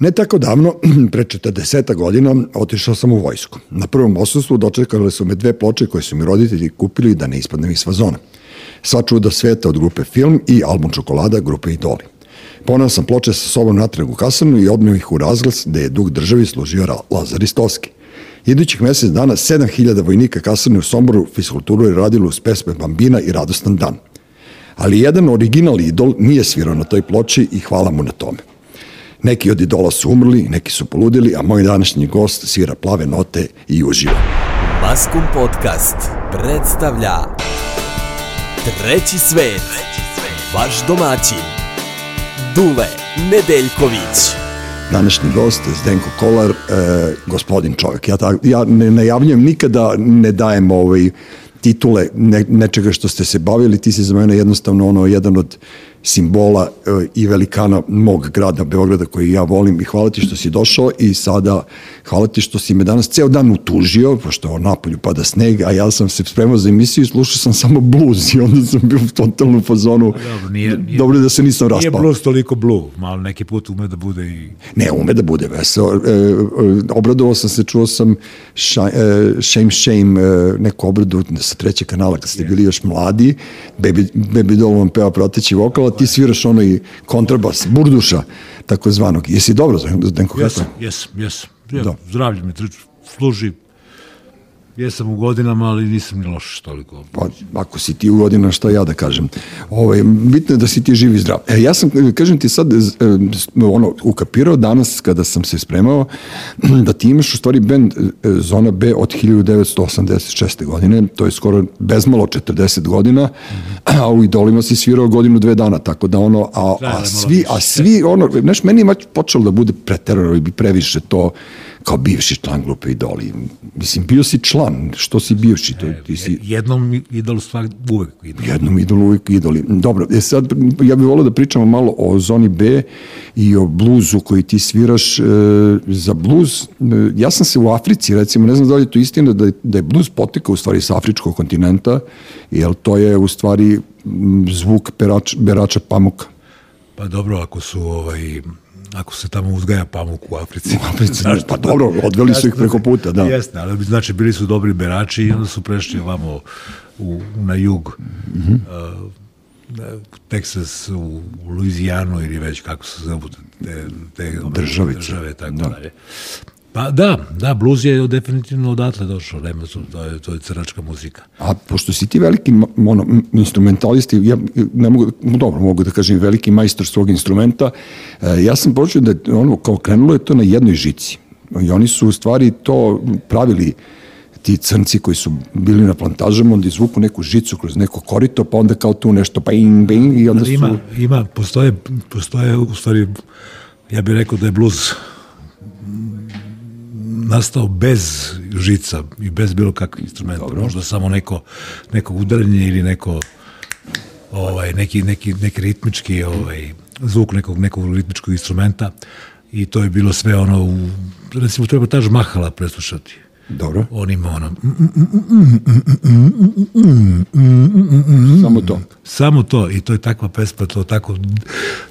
Ne tako davno, pre 40 godina, otišao sam u vojsku. Na prvom osustvu dočekale su me dve ploče koje su mi roditelji kupili da ne ispadnem iz fazona. Sva čuda sveta od grupe Film i album Čokolada grupe Idoli. Ponao sam ploče sa sobom natrag u kasarnu i odneo ih u razglas gde je dug državi složio Lazar Istovski. Idućih mesec dana 7000 vojnika kasarne u Somboru fiskulturu je radilo uz pesme Bambina i Radostan dan. Ali jedan original idol nije svirao na toj ploči i hvala mu na tome. Neki od idola su umrli, neki su poludili, a moj današnji gost svira plave note i uživa. Maskum Podcast predstavlja Treći svet, vaš domaćin, Dule Nedeljković. Današnji gost je Zdenko Kolar, e, gospodin čovjek. Ja, ta, ja ne najavljujem nikada, ne dajem ovaj, titule ne, nečega što ste se bavili, ti si za mene jednostavno ono jedan od simbola e, i velikana mog grada Beograda koji ja volim i hvala ti što si došao i sada hvala ti što si me danas ceo dan utužio, pošto o napolju pada sneg, a ja sam se spremao za emisiju i slušao sam samo blues i onda sam bio u totalnu fazonu. Dobro, nije, nije, dobro da se nisam raspao. Nije blues toliko blue, malo neki put ume da bude i... Ne, ume da bude veseo. E, e, obradovao sam se, čuo sam ša, e, Shame Shame, e, neku obradu sa trećeg kanala kad ste bili još mladi, Baby, Baby Doll vam peva prateći vokal, a ti sviraš onaj kontrabas, burduša, takozvanog. Jesi dobro za Zdenko Jesam, jesam, jesam. Ja, Da. Zdravlje mi služi. Jesam u godinama, ali nisam ni loš toliko. Pa, ako si ti u godina, šta ja da kažem. Ovaj, bitno je da si ti živ i zdrav. E, ja sam, kažem ti sad, e, ono, ukapirao danas kada sam se spremao, da ti imaš u stvari band e, Zona B od 1986. godine, to je skoro bezmalo 40 godina, a u Idolima si svirao godinu, dve dana, tako da ono, a, a svi, a svi, ono, znaš, meni je počelo da bude preterano i bi previše to kao bivši član grupe Idoli. Mislim, bio si član, što si bivši, to, ti si... Jednom idol stvar uvek idol. Jednom idolu uvijek idoli. Dobro, e sad ja bih volio da pričamo malo o zoni B i o bluzu koji ti sviraš. E, za bluz, e, ja sam se u Africi, recimo, ne znam da li je to istina, da, je- da je bluz potekao u stvari sa afričkog kontinenta, jer to je u stvari zvuk berač, berača pamuka. Pa dobro, ako su ovaj ako se tamo uzgaja pamuk u Africi. U Africi, pa dobro, odveli su ih preko puta, da. Jeste, ali znači bili su dobri berači i onda su prešli ovamo u, na jug. Mm. -hmm. uh, Teksas, u, u Luizijanu ili već kako se zovu te, te Državice. države, tako Da. dalje. Pa da, da, bluz je definitivno odatle došao, nema su, to je, to je crnačka muzika. A pošto si ti veliki ono, instrumentalisti, ja ne mogu, dobro, mogu da kažem veliki majstor svog instrumenta, e, ja sam počeo da ono, kao krenulo je to na jednoj žici. I oni su u stvari to pravili ti crnci koji su bili na plantažama, onda izvuku neku žicu kroz neko korito, pa onda kao tu nešto bing, bing, i onda su... ima, ima, postoje, postoje u stvari, ja bih rekao da je bluz nastao bez žica i bez bilo kakvih instrumenta. Dobro. Možda samo neko, neko udarenje ili neko ovaj, neki, neki, neki ritmički ovaj, zvuk nekog, nekog ritmičkog instrumenta i to je bilo sve ono, u, recimo treba taž Mahala preslušati. Dobro, On ima ono, samo to. Samo to, i to je takva pesma, to tako,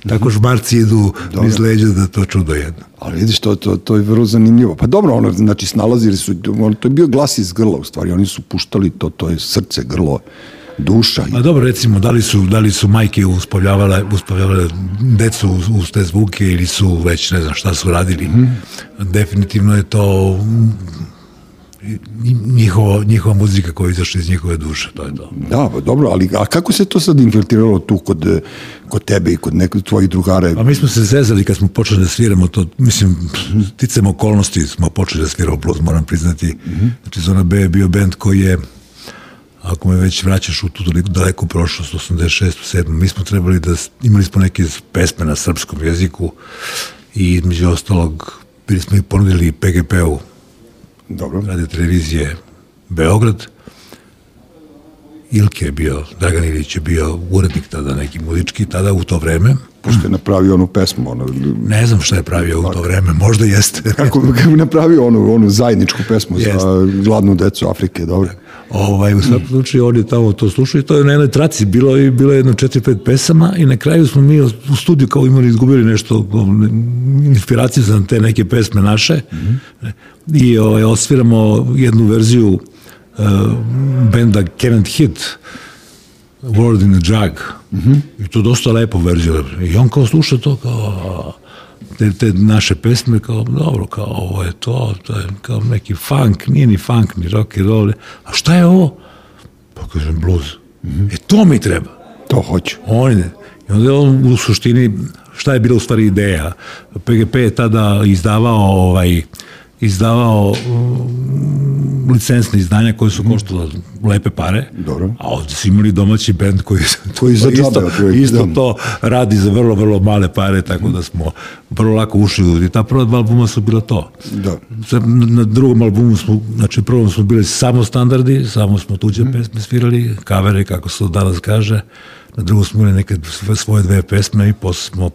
tako žmarci idu iz leđa da to čudo jedno. Ali vidiš, to, to, to je vrlo zanimljivo. Pa dobro, ono, znači, snalazili su, ono, to je bio glas iz grla, u stvari, oni su puštali to, to je srce, grlo, duša. I, A dobro, recimo, da li su, da li su majke uspavljavale, uspavljavale decu uz, te zvuke ili su već ne znam šta su radili. Definitivno je to mm, njihova, njihova muzika koja je izašla iz njihove duše, to je to. Da, pa dobro, ali a kako se to sad infiltriralo tu kod, kod tebe i kod nekog tvojih drugara? Pa mi smo se zezali kad smo počeli da sviramo to, mislim, ticam okolnosti smo počeli da sviramo blues, moram priznati. Mm -hmm. Znači, Zona B je bio band koji je, ako me već vraćaš u tu daleku, daleku prošlost, 86. 7. Mi smo trebali da, imali smo neke pesme na srpskom jeziku i između ostalog bili smo i ponudili PGP-u Dobro. radio televizije Beograd Ilke je bio, Dragan Ilić je bio urednik tada, neki muzički, tada u to vreme. Pošto je napravio onu pesmu, ono, Ne znam šta je pravio u to vreme, možda jeste. kako, kako je napravio onu, onu zajedničku pesmu za Jeste. gladnu decu Afrike, dobro. Ovaj, u svakom slučaju on je tamo to slušao i to je na jednoj traci bilo i bilo je jedno četiri, pet pesama i na kraju smo mi u studiju kao imali izgubili nešto um, inspiraciju za te neke pesme naše i ovaj, osviramo jednu verziju uh, benda Kenneth Hit World in a Jug i to dosta lepo verzija i on kao sluša to kao te, te naše pesme kao dobro kao ovo je to, to je kao neki funk, nije ni funk ni rock and roll a šta je ovo? pa kažem blues e to mi treba To hoću. on ide. I onda je on u suštini, šta je bila u stvari ideja? PGP je tada izdavao ovaj, izdavao um, licencne izdanja koje su koštala lepe pare, Dobro. a ovde su imali domaći bend koji, Koji za isto, isto da. to radi za vrlo, vrlo male pare, tako da smo vrlo lako ušli i ta prva dva albuma su bila to. Da. Na, drugom albumu smo, znači prvom smo bili samo standardi, samo smo tuđe Mhm. pesme svirali, kavere, kako se to danas kaže, na drugom smo imali neke svoje dve pesme i posle smo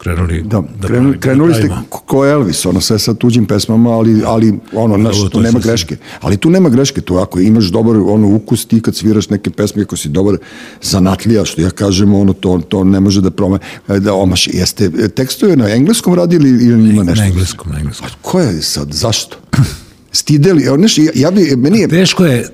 krenuli Da, da krenu, pravimo- krenuli da ste ko- Elvis, ono sve sa tuđim pesmama, ali, ali ono, znaš, Dobro, tu nema sasvim- greške. Ali tu nema greške, tu ako imaš dobar ono, ukus, ti kad sviraš neke pesme, ako si dobar zanatlija, što ja kažem, ono, to, to ne može da prome, da omaš. Jeste e, tekstove na engleskom radili ili ima nešto? Na engleskom, na engleskom. Ko je sad, zašto? Stideli, znaš, ja, ja bi, meni je, Teško je,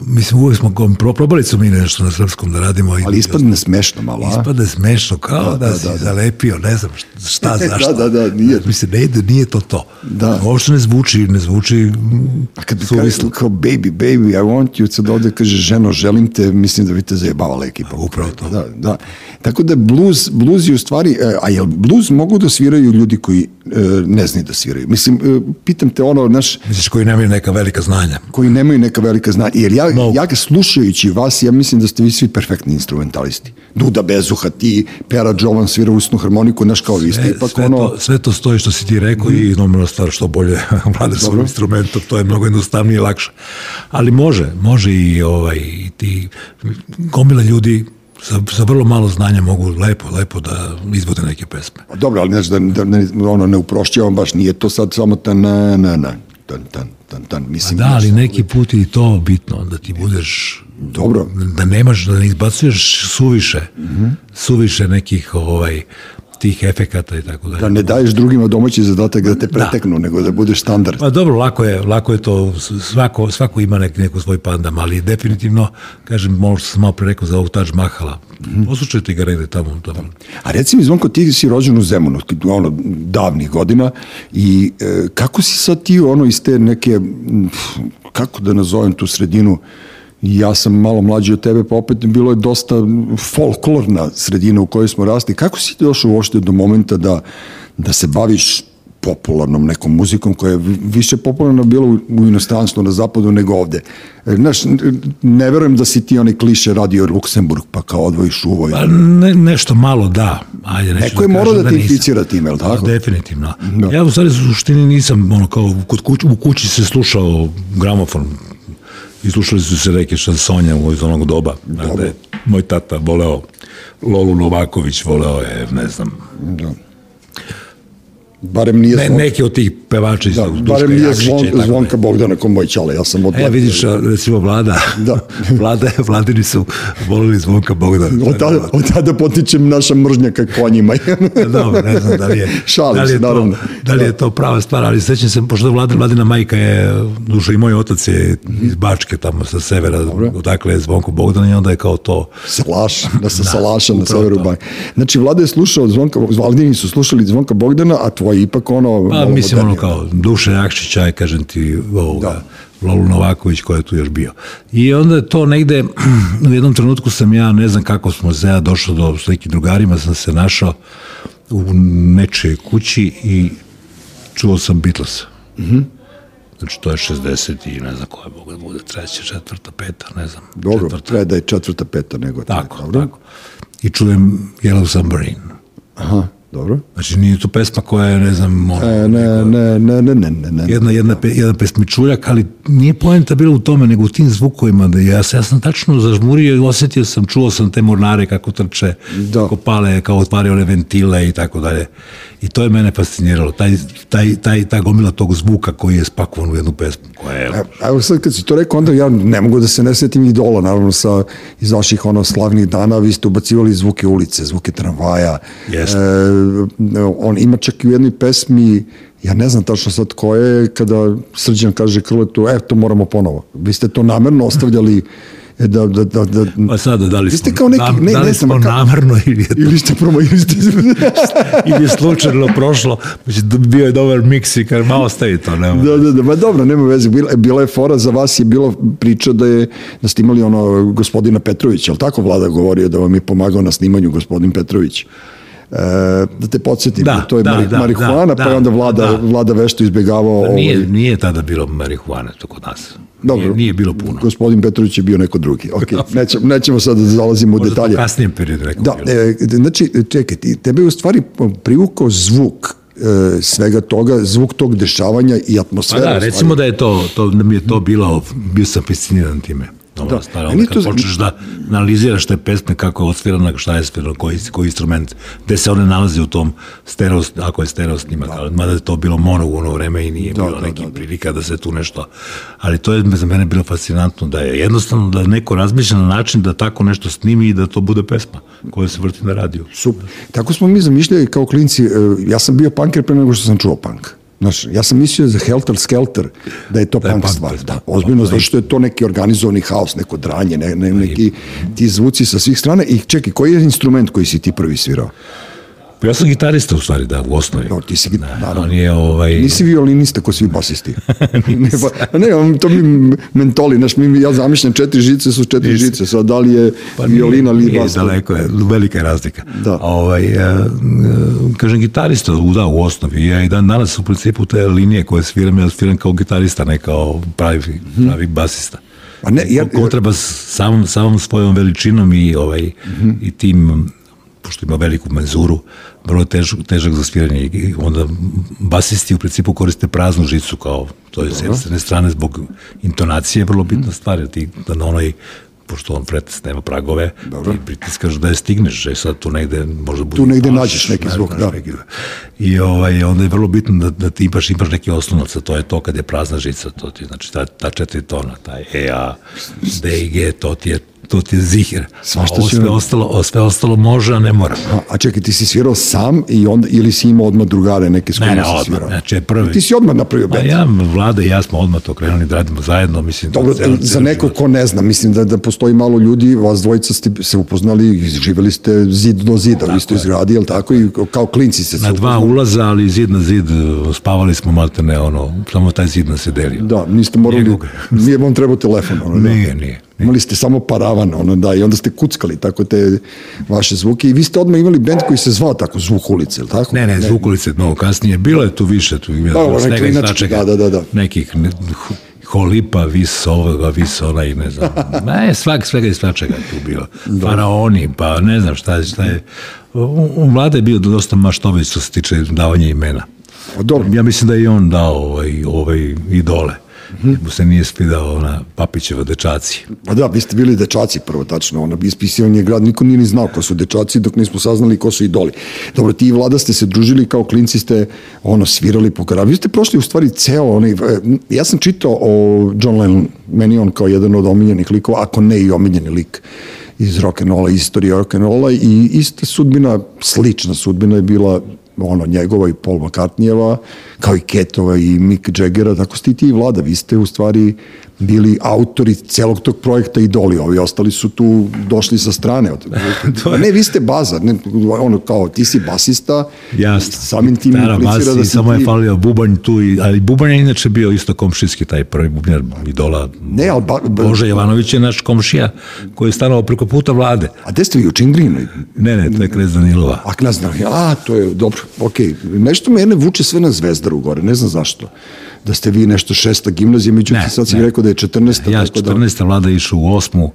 mislim, uvijek smo, probali smo mi nešto na srpskom da radimo. ali ispadne smešno malo, a? Ispada smešno, kao da, da, si da, da. zalepio, ne znam šta, Da, zašto. da, da, nije. Mislim, ne ide, nije to to. Da. Uopšte ne zvuči, ne zvuči A kad bi suvislo. kao baby, baby, I want you, sad ovde kaže ženo, želim te, mislim da bi te zajebavala ekipa. Upravo to. Da, da. Tako da blues, blues je u stvari, e, a jel blues mogu da sviraju ljudi koji e, ne znaju da sviraju? Mislim, e, pitam te ono, znaš, Misliš koji nemaju neka velika znanja. koji nemaju neka velika znanja, jer ja, Ja ga slušajući vas, ja mislim da ste vi svi perfektni instrumentalisti. Duda Bezuha, ti, Pera Jovan svira usnu harmoniku, znaš kao vi ste ipak sve, ono... to, sve to stoji što si ti rekao i normalna stvar što bolje vlada svojim instrumentom, to je mnogo jednostavnije i lakše. Ali može, može i ovaj, i ti, gomila ljudi sa, sa vrlo malo znanja mogu lepo, lepo da izvode neke pesme. Pa Dobro, ali znaš da, da ne, ono, ne uprošćavam baš, nije to sad samo ta na, na, na, tan, tan, tan, tan, mislim... Da, ali neki put je i to bitno, da ti budeš Dobro, da nemaš, da ne izbacuješ suviše, suviše nekih ovaj, tih efekata i tako dalje. da ne daješ drugima domaći zadatak da te preteknu, nego da budeš standard. Pa dobro, lako je, lako je to, svako, svako ima nek, neku svoj pandam, ali definitivno, kažem, možda sam malo pre rekao za ovog Taj Mahala, poslušajte ga negde tamo. tamo. A reci mi, Zvonko, ti si rođen u Zemunu, ono, davnih godina, i e, kako si sad ti, ono, iz te neke, kako da nazovem tu sredinu, ja sam malo mlađi od tebe, pa opet bilo je dosta folklorna sredina u kojoj smo rasli. Kako si ti došao uopšte do momenta da, da se baviš popularnom nekom muzikom koja je vi- više popularna bila u, u inostranstvu na zapadu nego ovde. E, Znaš, ne verujem da si ti onaj kliše radio Luksemburg pa kao odvojiš uvo. Pa ne, nešto malo da. Ajde, Neko je da morao da te nisam. inficira time, je li tako? Definitivno. Da. Ja u stvari u suštini nisam, ono kao, kod kuć, u kući se slušao gramofon i slušali su se neke šansonje u iz onog doba. Dakle, moj tata voleo Lolu Novaković, voleo je, ne znam, Da. Barem nije ne, zvon, neki od tih pevača iz da, Duška barem nije Jakšića zvon, tako zvonka Bogdana ko moj čale, ja sam E, odletio. vidiš, recimo Vlada, Da. Vlada, Vladini su volili zvonka Bogdana. Od tada, od tada potičem naša mržnja ka konjima. Dobro, ne znam da li je, Šalim da li se, je, to, naravno. da li je to prava stvar, ali sećam se, pošto je Vladina, majka je, duša i moj otac je iz Bačke, tamo sa severa, odakle je Zvonko Bogdan i onda je kao to, Salaš, da se salaša na upravo severu to. Banja. Znači, Vlada je slušao Zvonka, Vladini su slušali Zvonka Bogdana, a tvoji ipak ono... pa mislim ono modernije. kao Duša Jakšića je, kažem ti, ovoga, Lolu Novaković koja je tu još bio. I onda je to negde, u jednom trenutku sam ja, ne znam kako smo se ja došao do, s nekim drugarima, sam se našao u nečej kući i čuo sam Beatles. Znači, to je 60 i ne znam koja mogu da bude, treća, četvrta, peta, ne znam. Dobro, četvrta. treba da je četvrta, peta nego. Tako, tako. I čujem Yellow Submarine. Aha. Dobro. Znači nije to pesma koja je, ne znam, ono, E, ne, ne, ne, ne, ne, ne, ne. jedna, jedna, pe, jedan pesmičuljak, ali nije poenta bila u tome, nego u tim zvukovima. Da ja, ja sam tačno zažmurio i osetio sam, čuo sam te mornare kako trče, Da. kako pale, kao otvaraju one ventile i tako dalje. I to je mene fasciniralo. Taj, taj, taj, ta gomila tog zvuka koji je spakovan u jednu pesmu. Koja je, E, Evo sad kad si to rekao, onda ja ne mogu da se ne setim idola, naravno sa iz vaših ono slavnih dana, vi ste ubacivali zvuke ulice, zvuke tramvaja. Jeste. E, on ima čak i u jednoj pesmi, ja ne znam tačno sad ko je, kada Srđan kaže Krletu, e, to moramo ponovo. Vi ste to namerno ostavljali e, da, da, da, da Pa sada, da li ste smo, kao neki- nam- ne, da ne li znam, smo ka- namerno ili je ili ste promo, ili ste... ili je slučajno prošlo, znači bio je dobar miks i kad malo ostavi to, nema. Da, da, da, ma dobro, nema veze. Bila, bila je fora, za vas je bila priča da je, da ste imali ono gospodina Petrovića, ali tako vlada govorio da vam je pomagao na snimanju gospodin Petrović? E, da te podsjetim, Da, to je da, mari, da, marihuana, da, pa je onda da, vlada, da. vlada vešto izbjegavao... Pa nije, ovaj, nije tada bilo marihuane to kod nas. Dobro. Nije, nije bilo puno. Gospodin Petrović je bio neko drugi. Ok, nećemo, nećemo sad da zalazimo u Možda detalje. u kasnijem periodu neko Da, bilo. e, znači, čekaj, tebe je u stvari privukao zvuk e, svega toga, zvuk tog dešavanja i Pa atmosfera. da, u stvari. recimo da je to, to da mi je to bilo, bio sam fasciniran time. No, Da. Stvar, Meni onda je kad to- počneš da analiziraš te pesme, kako je odsvirana, šta je svirano, koji, koji instrument, gde se one nalaze u tom stereo, ako je stereo snimak, da. mada je to bilo mono u ono vreme i nije Da, bilo da, nekih da, da. prilika da se tu nešto, ali to je za mene bilo fascinantno, da je jednostavno da neko razmišlja na način da tako nešto snimi i da to bude pesma koja se vrti na radiju. Super. Tako smo mi zamišljali kao klinci, e, ja sam bio punker pre nego što sam čuo punk. Znaš, ja sam mislio za Helter Skelter da je to Da punk punk stvar. Da, ozbiljno, zato što je to neki organizovani haos, neko dranje, ne, ne, neki ti zvuci sa svih strana. I čekaj, koji je instrument koji si ti prvi svirao? Pa ja sam gitarista u stvari, da, u osnovi. No, ti si git- naravno. On je ovaj... Nisi violinista ko svi basisti. ne, pa, ne, on- to mi mentoli, znaš, mi, ja zamišljam četiri žice su četiri žice, sad da li je Pa violina ili nije bas. daleko je, velika je razlika. Da. A Ovaj, e, e, kažem, gitarista, u- da, u osnovi. Ja i dan danas u principu te linije koje sviram, ja sviram kao gitarista, ne kao pravi, pravi basista. A ne, ja- Ko- treba samom, samom svojom veličinom i, ovaj, i tim pošto ima veliku menzuru, vrlo težak, težak za sviranje i onda basisti u principu koriste praznu žicu kao, to je s jedne strane zbog intonacije vrlo bitna stvar, jer ti da na onoj pošto on pretest nema pragove, ti pritiskaš da je stigneš, e sad tu negde možda bude Tu negde falš, nađeš neki ne zvuk, da. neki- I ovaj, onda je vrlo bitno da, da ti imaš, imaš neki oslonac, to je to kad je prazna žica, to ti, znači ta, ta četiri tona, taj E, A, D i G, to ti je to ti je zihir. Svašta A ovo će sve ostalo, sve ostalo može, a ne mora. A, a čekaj, ti si svirao sam i onda, ili si imao odmah drugare neke s Ne, kojima ne, si odmah, svirao? znači prvi. Ti si odmah napravio Pa band. ja, vlada i ja smo odmah to krenuli da radimo zajedno, mislim. Dobro, ceo- za život. ko ne zna, mislim da, da postoji malo ljudi, vas dvojica ste se upoznali, živeli ste zid do zida, vi ste izgradi, jel tako, i kao klinci se Na dva ulaza, ali zid na zid, spavali smo malte ne, ono, samo taj zid nas je delio. Da, niste morali, Njegov. nije vam trebao telefon. Ono, da. Nije, nije. Imali ste samo paravan, ono, da, i onda ste kuckali tako te vaše zvuke i vi ste odmah imali bend koji se zvao tako, Zvuk ulice, jel tako? Ne, ne, zvukulice mnogo kasnije. Bilo je tu više, tu ima Da, i inače, svačega. da, da, da, da. Nekih ne, holipa, vis ovoga, vis ona i ne znam. Ne, svak, svega i svačega tu bilo. Faraoni, pa ne znam šta. Šta je. U, u mlade je bio dosta maštović što se tiče davanja imena. Dobro, Ja mislim da je i on dao ovaj, ovaj idole. Mu se nije spidao ona Papićeva dečaci. Pa da, vi ste bili dečaci prvo, tačno, ono, ispisivan je grad, niko nije ni znao ko su dečaci dok nismo saznali ko su idoli. Dobro, ti i Vlada ste se družili kao klinci ste, ono, svirali po gradu. Vi ste prošli u stvari ceo onaj, e, ja sam čitao o John Lennon, meni on kao jedan od omiljenih likova, ako ne i omiljeni lik iz rock'n'rolla, iz istorije rock'n'rolla i ista sudbina, slična sudbina je bila ono, njegova i Paul McCartneyeva, kao i Ketova i Mick Jaggera, tako ste i ti i Vlada, vi ste u stvari bili autori celog tog projekta Idoli, ovi ostali su tu došli sa strane. Od, ne, vi ste baza, ne, ono kao ti si basista, Jasno. samim tim Gitara, implicira bas da si samo ti... je falio bubanj tu, i, ali bubanj je inače bio isto komšijski, taj prvi bubnjar idola. Ne, ali ba, ba, Bože Jovanović je naš komšija koji je stanovao preko puta vlade. a gde ste vi u Čingrinu? Ne, ne, to je Krez Danilova. A ne znam, a, to je dobro. okej. Nešto mene vuče sve na zvezdaru gore, ne znam zašto. Da ste vi nešto šesta gimnazija, međutim Ne, sad si ne. rekao da je 14. Ja da, 14. vlada išao u osmu.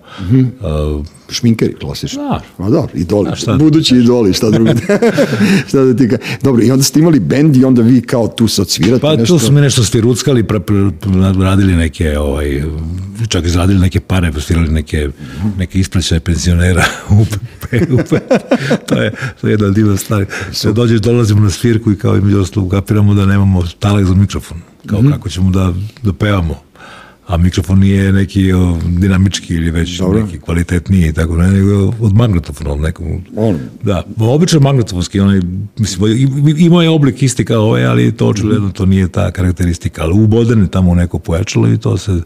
uh, šminkeri, klasično. Da. Ma da, idoli. A šta? Budući idoli, šta drugo. šta da ti ka... Dobro, i onda ste imali bend i onda vi kao tu sad svirate Pa nešto. tu su mi nešto sviruckali, pra, pra, pra- radili neke, ovaj, čak izradili neke pare, postirali neke, neke ispraćaje penzionera u, u to je, to je jedna divna stvar. Sve dođeš, dolazimo na svirku i kao i među ostalog kapiramo da nemamo talek za mikrofon. Kao kako ćemo da, da pevamo. A mikrofon nije neki o, dinamički ili već Dobro. neki kvalitetniji i tako ne, nego od magnetofona od nekom. On. Da, običan magnetofonski, onaj, mislim, imao je oblik isti kao ovaj, ali to očigledno to nije ta karakteristika, ali uboden je tamo u neko pojačalo i to se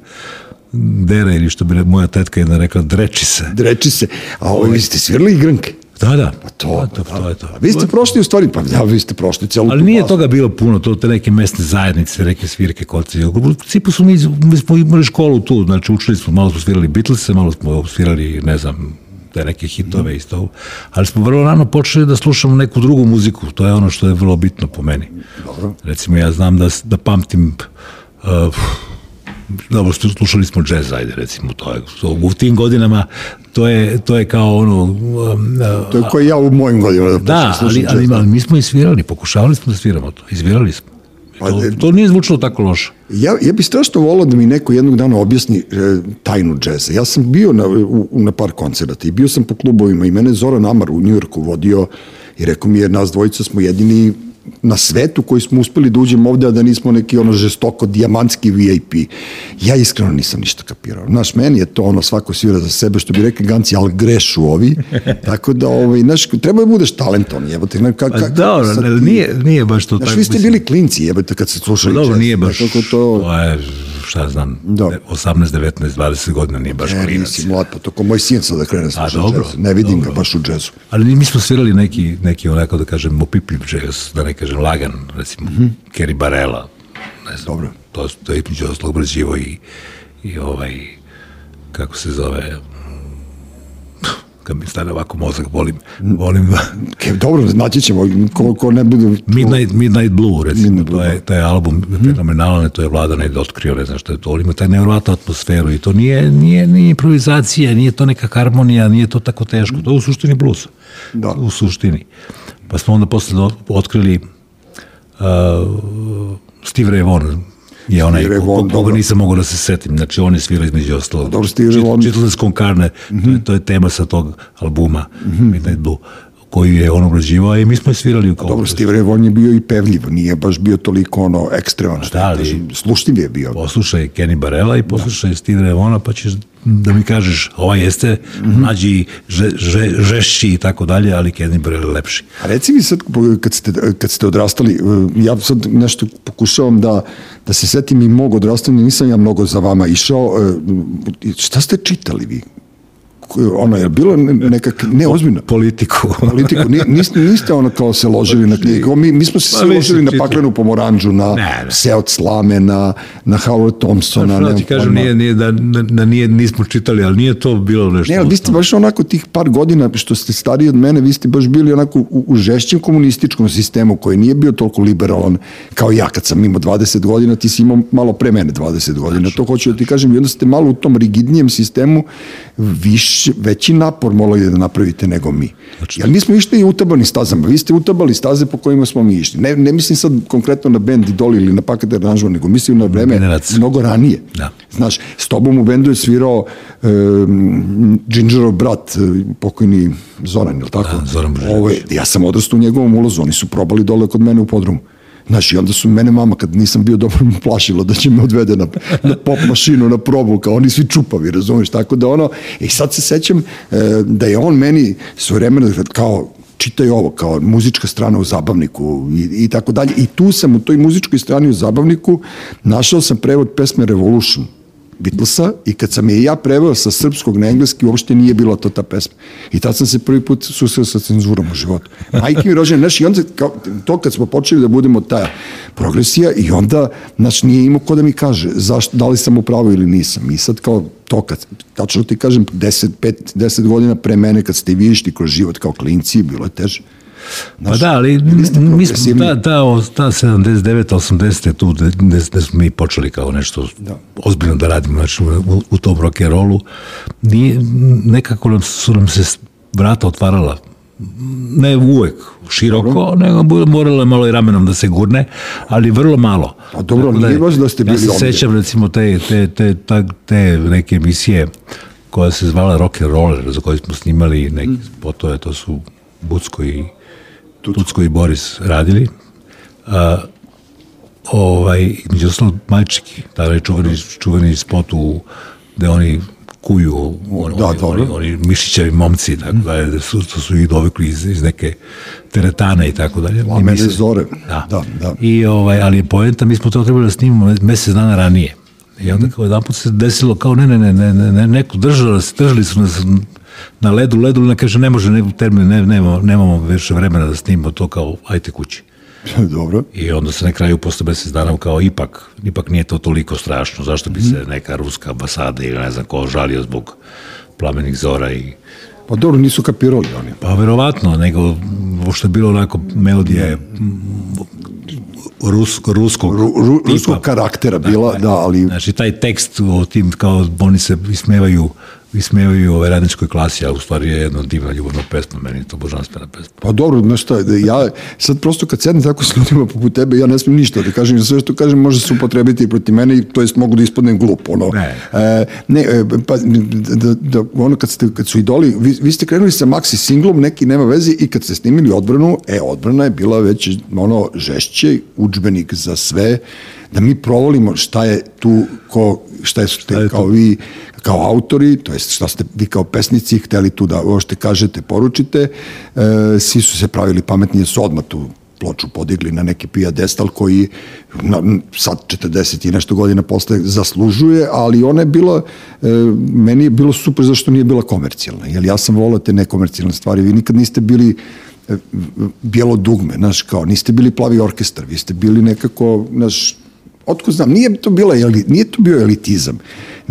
dere ili što bi moja tetka jedna rekla, dreči se. Dreči se. A vi ste svirali igranke. Da, da, Pa To, to, to, to je to. A vi ste prošli u stvari, pa da, vi ste prošli celu Ali nije toga bilo puno, to te neke mesne zajednice, neke svirke, kolci. U principu smo mi, mi smo imali školu tu, znači učili smo, malo smo svirali Beatlese, malo smo svirali, ne znam, te neke hitove isto. Ali smo vrlo rano počeli da slušamo neku drugu muziku, to je ono što je vrlo bitno po meni. Dobro. Recimo ja znam da, da pamtim uh, dobro, slu- slušali smo džez, ajde recimo, to je, u tim godinama to je, to je kao ono, um, uh, To je koji ja u mojim godinama da, da, ali, ali, ali mi smo i svirali, pokušavali smo da sviramo to, izvirali smo. Pa, To, to nije zvučalo tako loše. Ja, ja bih strašno volao da mi neko jednog dana objasni e, tajnu džeza. Ja sam bio na, u, na par koncerata i bio sam po klubovima i mene Zoran Amar u Njujorku vodio i rekao mi je, nas dvojica smo jedini na svetu koji smo uspeli da uđemo ovde, a da nismo neki ono žestoko dijamantski VIP. Ja iskreno nisam ništa kapirao. Znaš, meni je to ono svako svira za sebe, što bi rekli ganci, ali grešu ovi. Tako da, ovaj, znaš, treba da budeš talentovan, jebote. Ka, ka, Pa dobro, sad nije, nije baš to Znaš, tako. vi ste bili klinci, jebote, kad ste slušali Pa dobro, jazz. nije baš, Znaš, kako to... to je, šta znam, Da. 18, 19, 20 godina nije baš Ne, klinac. nisi mlad, pa to ko moj sin sad da krene slušati dobro, džez. Ne vidim dobro. ga baš u džezu. Ali mi smo svirali neki, neki onako da kažem opipljiv džez, da ne kažem lagan, recimo mm -hmm. Kerry Barella, ne znam, Dobro. to, to je između ostalog i, i ovaj, kako se zove, kad mi stane ovako mozak, volim, volim da, Ke, dobro, naći ćemo, ko, ko ne bude... Midnight, Midnight Blue, recimo, Midnight Blue, to je, taj album fenomenalan, to je Vlada negde otkrio, ne znam što je to, ima taj nevjerovatnu atmosferu i to nije, nije, nije improvizacija, nije to neka harmonija, nije to tako teško, to je u suštini blues, Da. u suštini. Pa smo onda posle otkrili uh, Steve Ray Vaughan, je onaj koga dobro. nisam mogao da se setim, znači on je svira između ostalog. Dobro, Steve Ray Vaughan- Čitali con Carne, to, je, to je tema sa tog albuma, Midnight Blue, koju je on obrađivao i mi smo je svirali u kao Dobro, Steve Ray je bio i pevljiv, nije baš bio toliko ono ekstreman, što Da, da, kažem, slušljiv je bio. poslušaj Kenny Barella i poslušaj Steve Ray pa ćeš da mi kažeš, ovaj jeste mlađi, že, že, žešći i tako dalje, ali Kenny Barella je lepši. A reci mi sad, kad ste, kad ste odrastali, eh, ja sad nešto pokušavam da, da se setim i mog odrastanja, nisam ja mnogo za vama išao. eh, Šta ste čitali vi? Ono, je bilo nekak, ne, ozbiljno, Politiku. politiku, ni- niste, niste ono kao se ložili na knjigu, mi, mi smo se Pa ložili na paklenu pomoranđu, na Ne, ne. Seot Slame, na, na Howard Thompsona. Što da ti kažem, nije, nije, da, da, da nije, nismo čitali, ali nije to bilo nešto. Ne, ali vi ste baš onako tih par godina što ste stariji od mene, vi ste baš bili onako u, u žešćem komunističkom sistemu koji nije bio toliko liberalan kao ja kad sam imao 20 godina, ti si imao malo pre mene 20 godina. To hoću da ti kažem, i onda ste malo u tom rigidnijem sistemu viš, veći napor morali da napravite nego mi. Jer mi smo išli i utabani stazama, vi ste utabali staze po kojima smo mi išli. Ne, ne mislim sad konkretno na bend Idoli ili na paket aranžman, nego mislim na vreme Generaciju. mnogo ranije. Da. Znaš, s tobom u bendu je svirao um, Gingerov brat, eh, pokojni Zoran, je li tako? Da, Zoran Božinović. Ovo je- ja sam odrastao u njegovom ulazu, oni su probali dole kod mene u podrumu. Znaš, i onda su mene mama, kad nisam bio dobro, plašila da će me odvede na, na pop mašinu, na probu, kao oni svi čupavi, razumiješ, tako da ono, i sad se sećam e, da je on meni svoje vremena, kao, čitaj ovo, kao muzička strana u zabavniku i, i tako dalje. I tu sam u toj muzičkoj strani u zabavniku našao sam prevod pesme Revolution Beatlesa i kad sam je ja preveo sa srpskog na engleski, uopšte nije bila to ta pesma. I tad sam se prvi put susreo sa cenzurom u životu. Majke mi rođene, znaš, i onda kao, to kad smo počeli da budemo ta progresija i onda, znaš, nije imao ko da mi kaže zašto, da li sam u pravu ili nisam. I sad kao to kad, tačno ti kažem, 10, 5, 10 godina pre mene kad ste vi išli kroz život kao klinci, bilo je teže. Pa da, ali mi smo, progresivni. ta, ta, ta 79. 80. tu gde, gde, gde smo mi počeli kao nešto Da. ozbiljno da radimo znači, u, u tom rock'n'rollu, nekako nam, su nam se vrata otvarala ne uvek široko, nego bu- moralo je malo i ramenom da se gurne, ali vrlo malo. Pa dobro, Tako nije baš da ste Ja bili se omiljen. sećam recimo te, te, te, ta, te neke emisije koja se zvala Rock and Roller, za koju smo snimali neke Mm. spotove, to su Bucko i Tucko i Boris radili. A, ovaj, među ostalog Majčiki, tada je čuveni, čuveni spot u, gde oni kuju on, Da, oni, dobro. oni, oni mišićevi momci, tako da, da su, to su ih dovikli iz, iz neke teretane i tako dalje. Plamene mislim- zore. Da. Da, da. I, ovaj, ali poenta, mi smo to trebali da snimamo mesec dana ranije. I onda kao jedan put se desilo kao ne, ne, ne, ne, ne, ne neko držali, držali su nas na ledu, ledu, ne kaže ne može, ne, termin, ne, nemamo, nemamo više vremena da snimamo to kao ajte kući. Dobro. I onda se na kraju posle mesec dana kao ipak, ipak nije to toliko strašno, zašto bi se neka ruska ambasada ili ne znam ko žalio zbog plamenih zora i Pa dobro, nisu kapirali oni. pa verovatno, nego što je bilo onako melodija je rusko, ruskog Ru, ru, ruskog karaktera bila, da, ali Znači, taj tekst o tim, kao oni se ismevaju, ismevaju ove radničkoj klasi, a u stvari je jedna divna ljubavna pesma, meni je to božanstvena pesma. Pa dobro, znaš šta, da ja sad prosto kad sedem tako s ljudima poput tebe, ja ne smijem ništa da kažem, sve što kažem može se upotrebiti protiv mene, i to jest mogu da ispadnem glup, ono. Ne. E, ne, e, pa, da, da, ono kad, ste, kad su idoli, vi, vi ste krenuli sa maxi singlom, neki nema veze, i kad ste snimili odbranu, e, odbrana je bila već ono žešće, učbenik za sve, da mi provolimo šta je tu, ko, šta ste, je kao tu? vi kao autori, to jest šta ste vi kao pesnici hteli tu da ovo što kažete, poručite, e, svi su se pravili pametni jer su odmah tu ploču podigli na neki pijedestal koji na, sad 40 i nešto godina posle zaslužuje, ali ona je bila, e, meni je bilo super zašto nije bila komercijalna, jer ja sam volao te nekomercijalne stvari, vi nikad niste bili e, bijelo dugme, znaš, kao, niste bili plavi orkestar, vi ste bili nekako, znaš, otko znam, nije to bila nije to bio elitizam,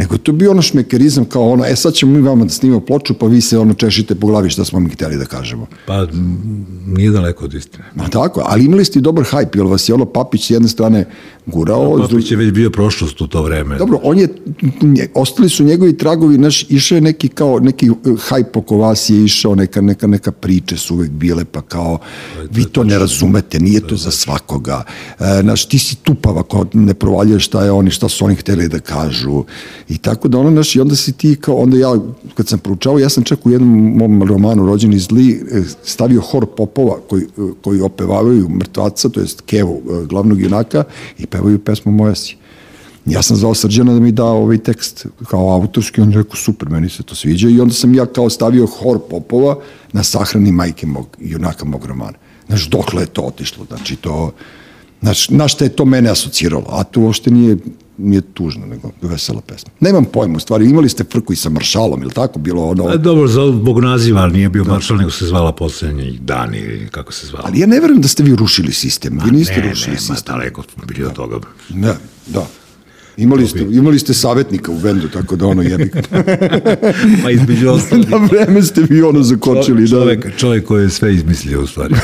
nego je to bio ono šmekerizam kao ono, e sad ćemo mi vama da snimamo ploču, pa vi se ono češite po glavi šta smo mi hteli da kažemo. Pa, nije daleko od istine. Ma tako, ali imali ste i dobar hajp, jer vas je ono Papić s jedne strane gurao, druge- Papić je već bio prošlost u to vreme. Dobro, on je, ostali su njegovi tragovi, naš, išao je neki kao, neki uh, hajp oko vas je išao, neka, neka, neka priče su uvek bile, pa kao, vi to ne razumete, nije to za svakoga. E, naš, ti si tupav ako ne provaljuješ šta je oni, šta su oni hteli da kažu. I tako da ono, naš, i onda si ti kao, onda ja, kad sam proučavao, ja sam čak u jednom mom romanu Rođeni zli e, stavio hor popova koji, e, koji opevavaju mrtvaca, to jest Kevu, e, glavnog junaka, i pevaju pesmu Moja si. Ja sam zvao Srđana da mi da ovaj tekst kao autorski, on je rekao super, meni se to sviđa i onda sam ja kao stavio hor popova na sahrani majke mog, junaka mog romana. Znaš, dokle je to otišlo, znači to, znaš, na šta je to mene asociralo, a to uopšte nije, nije tužno, nego vesela pesma. Nemam pojma, u stvari, imali ste frku i sa maršalom, ili tako, bilo ono... A, dobro, zbog naziva nije bio maršal, nego se zvala poslednji dan ili kako se zvala. Ali ja ne verujem da ste vi rušili sistem, vi niste ne, rušili ne, ma, sistem. daleko smo bili od toga. Ne, da. Imali ste, imali ste savjetnika u bendu, tako da ono jebi. Pa između ostalih. Na vreme ste vi ono zakočili. da. čovjek, čovjek koji je sve izmislio u stvari.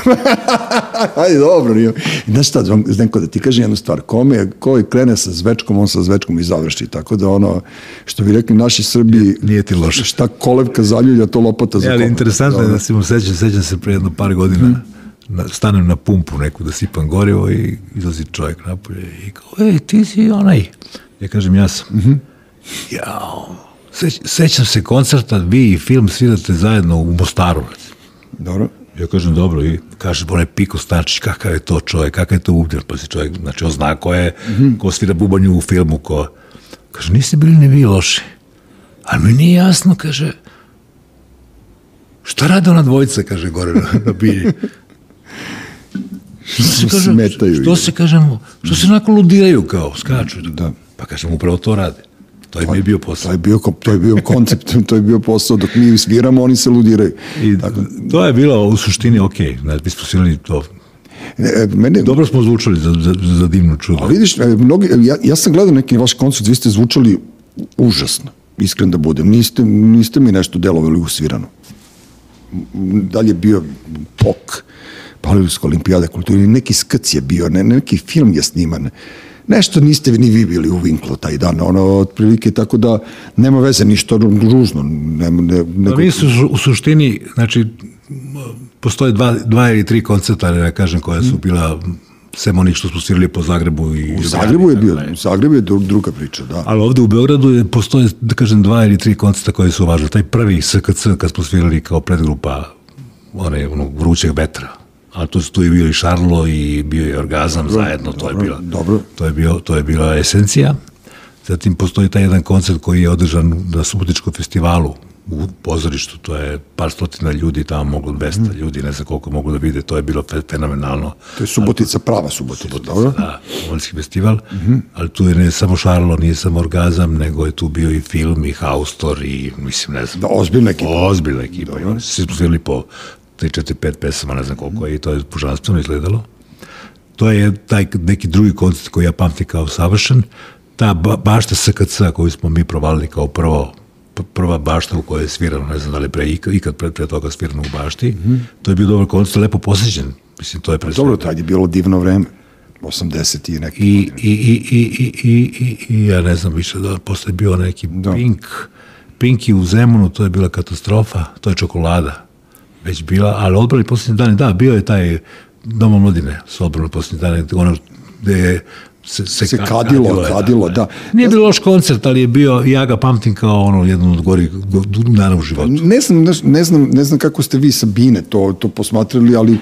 Ajde, dobro. Nije. Znaš šta, Zdenko, da ti kažem jednu stvar. Kome, ko je krene sa zvečkom, on sa zvečkom i završi. Tako da ono, što bi rekli naši Srbi, Nije- nije ti loše. Šta kolevka zaljulja, to lopata za E, ali interesantno je Dobro. da se mu sećam, sećam se pre jedno par godina, na, stanem na pumpu neku da sipam gorivo i izlazi čovjek napolje i kao, ej, ti si onaj. Ja kažem, ja sam. Jao, seć, sećam se koncerta, vi i film svirate zajedno u Mostaru. Dobro. Ja kažem, dobro, i kaže, onaj Piko Stančić, kakav je to čovjek, kakav je to ubder, pa si čovjek, znači, on zna ko je, ko svira bubanju u filmu, ko, kaže, niste bili ni vi loši, ali mi nije jasno, kaže, šta rade ona dvojica, kaže, gore na, na bilji. Što se, Smetaju. što se, kažemo, što se onako ludiraju kao, skaču. Da. Pa kažem, upravo to rade. To im je bio To posao. je bio, to je bio koncept, to je bio posao. Dok mi sviramo, oni se ludiraju. I to je bilo u suštini ok, znači, mi smo svirali to. E, Mene, Dobro smo zvučali za, za, za divnu čudu. A vidiš, e, mnogi, ja, ja sam gledao neki vaš koncert, vi ste zvučali užasno, iskren da budem. Niste, niste mi nešto delovali usvirano. M, Da li je bio pok, Palilska olimpijada kulture, neki skac je bio, ne, neki film je sniman. Nešto niste ni vi bili u Vinklu taj dan, ono, otprilike, tako da nema veze ništa ružno. Ne, ne, nego... Mi su u suštini, znači, postoje dva, dva ili tri koncerta, da kažem, koja su bila sem onih što smo svirali po Zagrebu i u Zagrebu je bio, u Zagrebu je druga priča, da. Ali ovde u Beogradu je, postoje, da kažem, dva ili tri koncerta koje su važne. Taj prvi SKC kad smo svirali kao predgrupa one, onog vrućeg vetra, a tu su tu i bio i Šarlo i bio je Orgazam dobro, zajedno, to dobro, je bila, dobro. To je bio, to je bila esencija. Zatim postoji taj jedan koncert koji je održan na Subotičkom festivalu u pozorištu, to je par stotina ljudi, tamo moglo 200 mm. ljudi, ne znam koliko mogu da vide, to je bilo fenomenalno. To je Subotica, prava Subotica, Subotica dobro? Da, Omanski festival, mm -hmm. ali tu je ne samo Šarlo, nije samo Orgazam, nego je tu bio i film, i Haustor, i mislim, ne znam. Da, ozbiljna ekipa. Ozbiljna ekipa, dobro. i oni su svi po 3, 4, 5 pesama, ne znam koliko je, i to je božanstveno izgledalo. To je taj neki drugi koncert koji ja pamtim kao savršen, ta bašta SKC koju smo mi provalili kao prvo prva bašta u kojoj je svirano, ne znam da li pre ikad pre, pre toga svirano u bašti, mm -hmm. to je bio dobar koncert, lepo posjećen. Mislim, to je pre pa Dobro, tad je bilo divno vreme. 80 i neki I, i, i, i, i, i, i, i, ja ne znam više da posle bio neki da. Pink, Pinki u Zemunu, to je bila katastrofa, to je čokolada već bila, ali odbrali posljednje dane, da, bio je taj Doma mladine s odbranom posljednje dane, ono gde je se, se, se kadilo, kadilo, da, kadilo da. da. Nije bilo loš koncert, ali je bio, ja ga pamtim kao ono, jedan od gori dana u životu. Ne znam, ne znam, ne znam kako ste vi Sabine to, to posmatrali, ali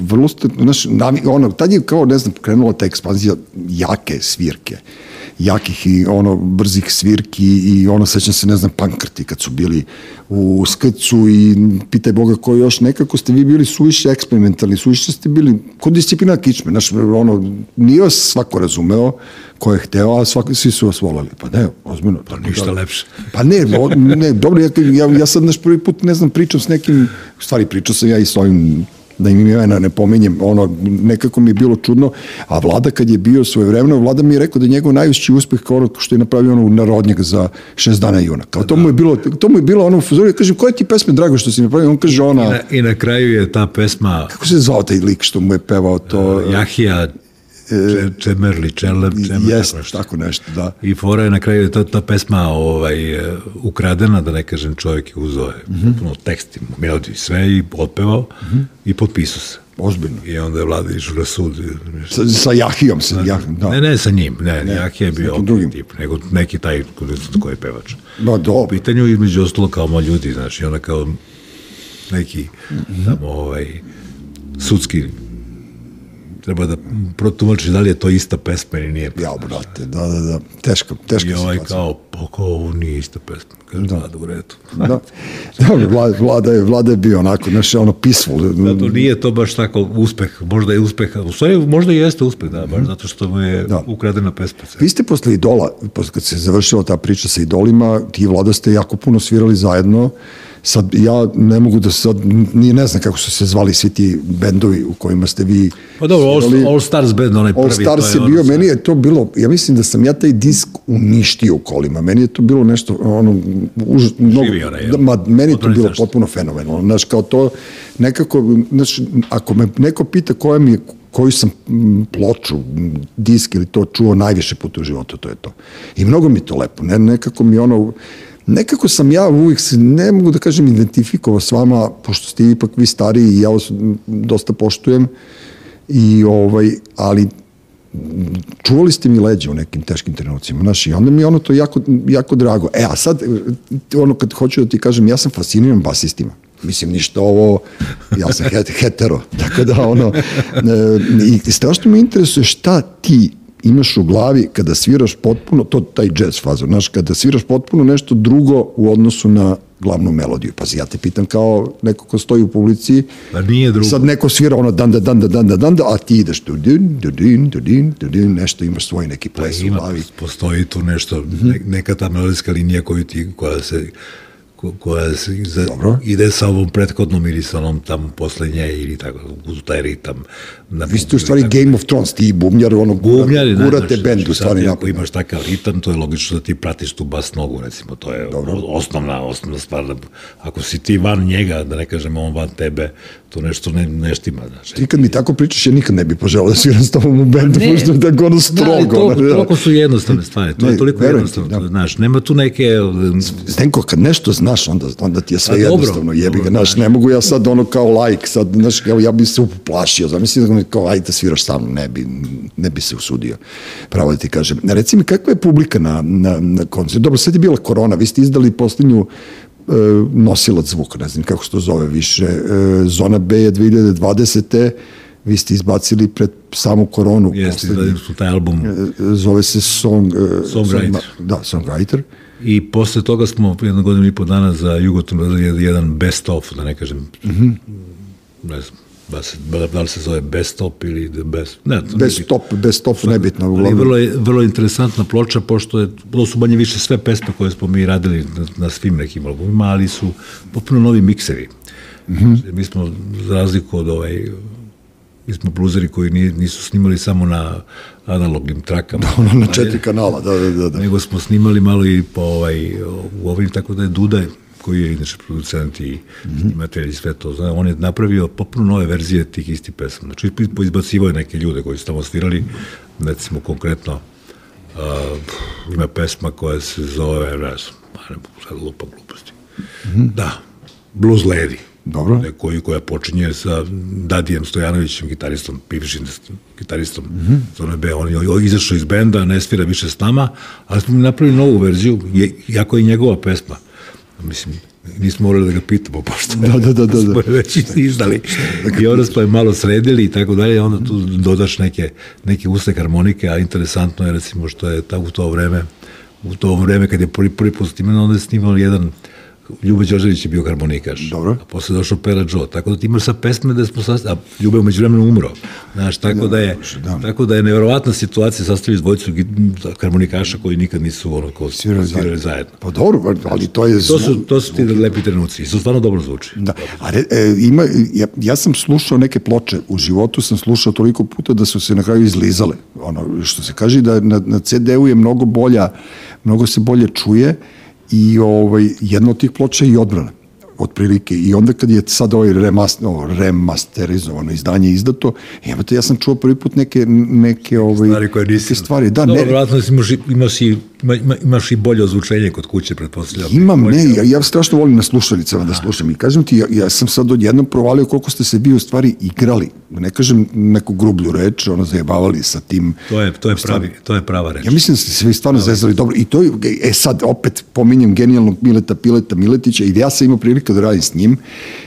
vrlo ste, znaš, ono, tad je kao, ne znam, krenula ta ekspanzija jake svirke jakih i ono brzih svirki i ono sećam se ne znam pankrti kad su bili u skrcu i pitaj Boga ko još nekako ste vi bili suviše eksperimentalni, suviše ste bili kod disciplina kičme, znaš, ono, nije vas svako razumeo ko je hteo, a svako, svi su vas volali. Pa ne, ozbiljno. Pa ništa da, lepše. Pa ne, ne, dobro, ja, ja, ja sad naš prvi put, ne znam, pričam s nekim, u stvari pričao sam ja i s ovim da im imena ne pomenjem, ono, nekako mi je bilo čudno, a vlada kad je bio svoje vremeno, vlada mi je rekao da je njegov najveći uspeh kao ono što je napravio ono narodnjak za šest dana juna. Kao to mu je bilo, to mu je bilo ono ja kažem, koja ti pesma drago što si napravio? On kaže ona... I na, I na kraju je ta pesma... Kako se zvao taj lik što mu je pevao to? Uh, Jahija E, Čemerli, Čelem, Čemer, jest, tako nešto. tako nešto, da. I fora je na kraju ta, ta pesma ovaj, e, ukradena, da ne kažem, čovjek je uzeo mm -hmm. puno tekst, melodiju sve i otpevao mm -hmm. i potpisao se. Ozbiljno. I onda je vlada išao na sud. Sa, sa Jahijom se, da. Jah, da. Ne, ne sa njim, ne, ne Jahija je bio drugim. tip, nego neki taj koji je pevač. Ba, do. U pitanju između ostalo kao mo ljudi, znači, ona kao neki mm -hmm. tamo ovaj, sudski treba da protumačiš da li je to ista pesma ili nije. Ja, brate, da, da, da, teško, teško I ovaj situacija. kao, pa kao ovo nije ista pesma. Kaže, da, da u redu. Da, da vlada, vlada, je, vlada je bio onako, znaš, ono peaceful. Zato nije to baš tako uspeh, možda je uspeh, u stvari možda i jeste uspeh, da, baš zato što mu je da. ukradena pesma. Vi ste posle Idola, posle kad se završila ta priča sa Idolima, ti vlada ste jako puno svirali zajedno, sad ja ne mogu da sad, ni ne znam kako su se zvali svi ti bendovi u kojima ste vi Pa dobro, All, All Stars band, onaj prvi. All Stars je, je bio, ono meni je to bilo, ja mislim da sam ja taj disk uništio u kolima, meni je to bilo nešto, ono, už, mnogo, da, ma, meni je to bilo potpuno fenomenalno, znaš, kao to, nekako, znaš, ako me neko pita koja mi je, koju sam ploču, disk ili to čuo najviše puta u životu, to je to. I mnogo mi to lepo, ne, nekako mi ono, nekako sam ja uvijek se, ne mogu da kažem, identifikovao s vama, pošto ste ipak vi stariji i ja vas dosta poštujem, i ovaj, ali čuvali ste mi leđe u nekim teškim trenucima, znaš, i onda mi je ono to jako, jako drago. E, a sad, ono kad hoću da ti kažem, ja sam fasciniran basistima. Mislim, ništa ovo, ja sam hetero, tako da ono, e, i strašno me interesuje šta ti imaš u glavi kada sviraš potpuno, to taj jazz fazor, znaš, kada sviraš potpuno nešto drugo u odnosu na glavnu melodiju. Pazi, ja te pitam kao neko ko stoji u publici, pa nije drugo. sad neko svira ono dan da dan da dan da dan da, a ti ideš tu din, du din, du din, du din, nešto imaš svoj neki ples pa ima, u glavi. Postoji tu nešto, mm -hmm. neka ta melodijska linija koju ti, koja se koja se za, ide sa ovom prethodnom ili sa onom tamo posle nje ili tako, uz taj ritam. Na Vi ste u stvari Game of Thrones, ti bubnjar, ono, Bubnjari, ne, gurate znači, bend u znači, stvari sad. Ako imaš takav ritam, to je logično da ti pratiš tu bas nogu, recimo, to je Dobro. osnovna, osnovna stvar. Da, ako si ti van njega, da ne kažem on van tebe, to nešto ne, ne štima, znači. Ti kad mi tako pričaš, ja nikad ne bi poželao da sviram s tobom u bendu, Ne. pošto je tako ono Da, strogo. to, da. toliko su jednostavne stvari, to Ne, je toliko verujem jednostavno, da. to, znaš, nema tu neke... um, Zdenko, kad nešto znaš, onda, onda ti je sve A, dobro, jednostavno, jebi ga, znaš, ne mogu ja sad ono kao like, sad, znaš, evo, ja bi se uplašio, zamisli da mi kao, ajde da sviraš sa mnom, ne bi, ne bi se usudio, pravo da ti kažem. Reci mi, kakva je publika na, na, na koncertu? Dobro, sad je bila korona, vi ste izdali posljednju e, nosilac zvuka, ne znam kako se to zove više, e, Zona B je 2020. Vi ste izbacili pred samu koronu. Jeste, izgledali su taj album E, Zove se Song... Songwriter. Song- Da, Songwriter. i posle toga smo jednu godinu i po dana za Jugoton radili jedan best of, da ne kažem, mm. -hmm. ne znam, da, se, da li se zove best of ili best, ne, to Bez nije stop, bez stop, nebitno. Uglavnom. vrlo, je, vrlo interesantna ploča, pošto je, to su manje više sve pesme koje smo mi radili na, na svim nekim albumima, ali su popuno novi mikseri. Mm. -hmm. Mi smo, za razliku od ovaj, mi smo bluzeri koji ni, nisu snimali samo na analognim trakama. ono na četiri kanala, da, da, da. da. nego smo snimali malo i po ovaj, u ovim, tako da je Duda, koji je inače producent i Mhm. mm -hmm. snimatelj i sve to, zna, on je napravio popuno nove verzije tih istih pesma. Znači, izbacivao je neke ljude koji su tamo svirali, recimo konkretno, uh, ima pesma koja se zove, ne znam, ne mogu sad lupa gluposti. Mm -hmm. Da, Blues Lady. Dobro. Ne, koji, koja počinje sa Dadijem Stojanovićem, gitaristom, bivšim gitaristom mm -hmm. Zone B. On je izašao iz benda, ne svira više s nama, ali smo mi napravili novu verziju, je, jako je njegova pesma. Mislim, nismo morali da ga pitamo, pošto Da, da, da, da, da. smo već izdali. I onda smo je malo sredili i tako dalje, onda tu dodaš neke, neke usne harmonike, a interesantno je recimo što je ta, u to vreme, u to vreme kad je prvi, prvi put snimano, onda je snimao jedan Ljube Đorđević je bio harmonikaš. Dobro. A posle došao Pera Joe. Tako da ti imaš sad pesme da smo sastav... A Ljube umeđu vremenu umro. Znaš, tako da je, da. tako da je nevjerovatna situacija sastaviti dvojicu harmonikaša koji nikad nisu ono kao Svirali svirali, zajedno. zajedno. Pa dobro, ali to je... To su, to su ti lepi trenuci. I su stvarno dobro zvuči. Da, a re, e, ima, ja, ja sam slušao neke ploče, u životu sam slušao toliko puta da su se na kraju izlizale. Ono, što se kaže da na, na CD-u je mnogo bolja, mnogo se bolje čuje i ovaj, jedna od tih ploča je i odbrana otprilike. I onda kad je sad ovaj remaster, ovo, remasterizovano izdanje izdato, imate, ja sam čuo prvi put neke, neke ovaj, Stvari koje nisi... neke stvari, da, Dobro, ne, vjerojatno imaš, i- imaš, i, ima, ima- imaš i bolje ozvučenje kod kuće, pretpostavljam. Imam, ne, ja, ja strašno volim na slušalicama da slušam i kažem ti, ja, ja sam sad odjednom provalio koliko ste se vi u stvari igrali. Ne kažem neku grublju reč, ono zajebavali sa tim. To je, to je, pravi, to je prava reč. Ja mislim da ste se vi stvarno zezali dobro i to je, e sad opet pominjem genijalnog Mileta Pileta Miletića i ja sam imao prilike da radim s njim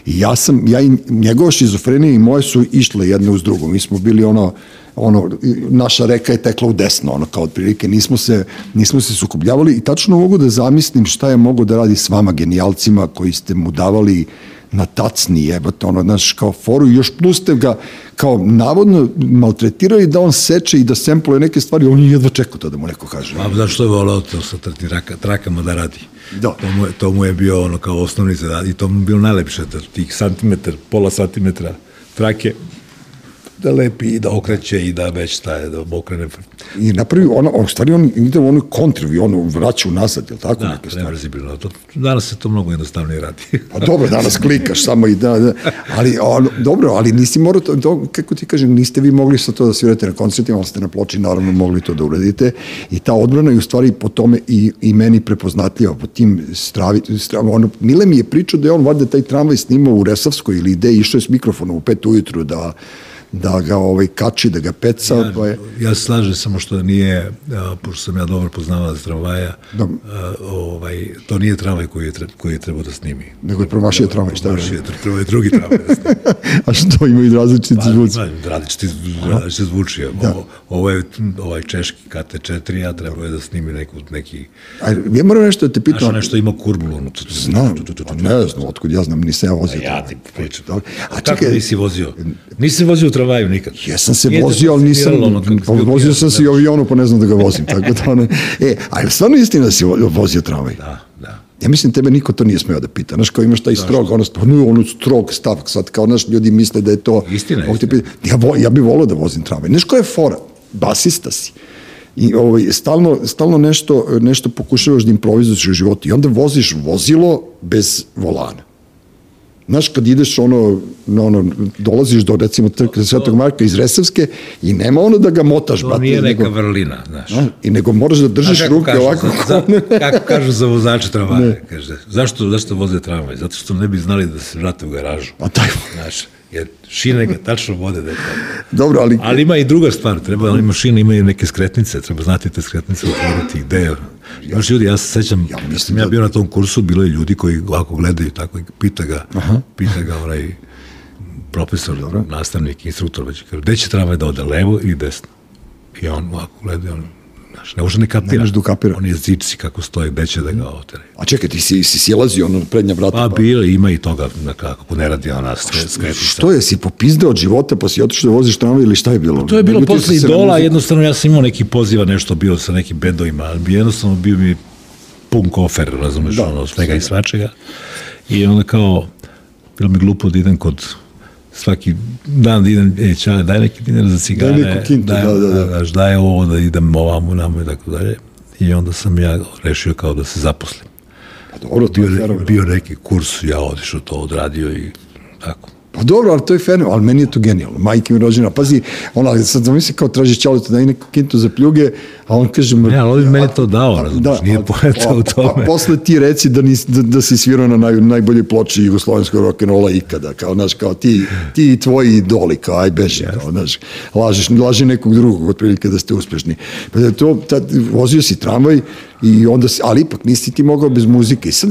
i ja sam, ja i njegova šizofrenija i moje su išle jedne uz drugu. Mi smo bili ono, ono, naša reka je tekla u desno, ono, kao otprilike, nismo se, nismo se sukobljavali i tačno mogu da zamislim šta je mogo da radi s vama, genijalcima, koji ste mu davali na tacni jebate, ono, znaš, kao foru i još plus ste ga kao navodno maltretirali da on seče i da sempluje neke stvari, on je jedva čekao to da mu neko kaže. A zašto je volao to sa trti raka, trakama da radi? Da. To mu, je, to mu je bio ono kao osnovni zadatak i to mu je bilo najlepše, da tih santimetar, pola santimetra trake da lepi i da okreće i da već staje, da okrene. I napravi, ona, on, u stvari on ide u onu kontru i ono vraća unazad, je li tako Da, neke stvari? reverzibilno. To, danas se to mnogo jednostavnije radi. Pa dobro, danas klikaš samo i da, da. Ali, on, dobro, ali nisi morao, to, to, kako ti kažem, niste vi mogli sa to da svirate na koncertima, ali ste na ploči naravno mogli to da uradite i ta odbrana je u stvari po tome i, i meni prepoznatljiva, po tim stravi, stravi ono, Mile mi je pričao da je on valjda taj tramvaj snimao u Resavskoj ili ide, išao je s mikrofonom u pet ujutru da, da ga ovaj, kači, da ga peca, Ja, pa je... ja slažem samo što nije, a, pošto sam ja dobro poznavala za tramvaja, Da. a, ovaj, to nije tramvaj koji je, koji je trebao da snimi. Nego je promašio tramvaj, šta je? Promašio trebao je drugi tramvaj da snimi. A što imaju različiti Pa, zvuci? ima različiti, različiti zvuči. Da. Ovo, ovo je ovaj češki KT4, a trebao je da snimi neku, neki... Ajde, ja moram nešto da te pitam. Znaš, nešto ima kurbulu. Ono, Znam, pa ne znam, otkud ja znam, nisam ja vozio. Ja ti pričam. A A čekaj, nisi vozio? Nisi vozio tramvaju nikad. Jesam se Nije vozio, ali nisam, ono pa vozio sam se i u avionu, pa ne znam da ga vozim, tako da ono, e, a je li stvarno istina da si vo- vozio tramvaj? Da, da, Ja mislim, tebe niko to nije smeo da pita. Znaš, kao imaš taj strog, ono, no, ono strog stav, sad kao naš ljudi misle da je to... Istina, istina. pita- Ja, vo, ja bih volio da vozim tramvaj. Znaš koja je fora? Basista si. I ovaj, stalno, stalno nešto, nešto pokušavaš da improvizuješ u životu i onda voziš vozilo bez volana. Znaš, kad ideš ono, ono, dolaziš do recimo trke Svetog Marka iz Resavske i nema ono da ga motaš, To brate, nije neka nego, vrlina, znaš. a, i nego moraš da držiš Znaš ruke kažu ovako. za, za, kako kažu za vozače tramvaja, kaže, zašto, zašto voze tramvaj? Zato što ne bi znali da se vrate u garažu. A taj, Znaš, jer šine ga tačno vode da je to. dobro, ali, Ali ima i druga stvar, treba, ali mašine imaju neke skretnice, treba znati te skretnice otvoriti, gde je. Imaš ljudi, ja se sećam, ja, mislim ja da- bio na tom kursu, bilo je ljudi koji ovako gledaju tako i pita ga, pita ga onaj profesor, nastavnik, instruktor, već kaže, gde će tramvaj da ode, levo ili desno? I on ovako gleda, on, znaš, ne može ne kapira. Ne može da ukapira. On je zičci kako stoji, gde će da ga otere. a čekaj, ti si, si silazio ono na prednja vrata. Pa bilo, ima i toga, da kako ne radi ona skre- skretnica. Što je, si popizdeo od života pa si otišao da voziš tramvaj ili šta je bilo? To je bilo Naljutio posle na idola, jednostavno ja sam imao neki poziva, nešto bio sa nekim bendovima, ali jednostavno bio mi pun kofer, razumeš, Da, da, ono, svega i svačega. I onda kao, bilo mi glupo da idem kod svaki dan da idem, e, čale, daj neki dinar za cigare, neku kintu, daj, da, da, da. Daš, daj ovo da idem ovamo, namo i tako dalje. I onda sam ja rešio kao da se zaposlim. Pa dobro, Bio, fenomenalno. bio neki kurs, ja otišao to odradio i tako. Pa dobro, ali to je fenomenalno, ali meni je to genijalno. Majke mi rođena, pazi, ona, sad zamisli kao traži čaleta da i neku kintu za pljuge, a on kaže... Ne, ali on meni to dao, razumeš, nije a- poenta a- u tome. A posle ti reci da, nis, da, da si svirao na naj, najboljoj ploči jugoslovenskog rock'n'rolla ikada, kao, znaš, kao ti, ti i tvoji idoli, kao, aj beži, kao, znaš, lažeš, laži nekog drugog, otprilike da ste uspešni. Pa da to, tad, vozio si tramvaj i onda, ali ipak nisi ti mogao bez muzike. I sad,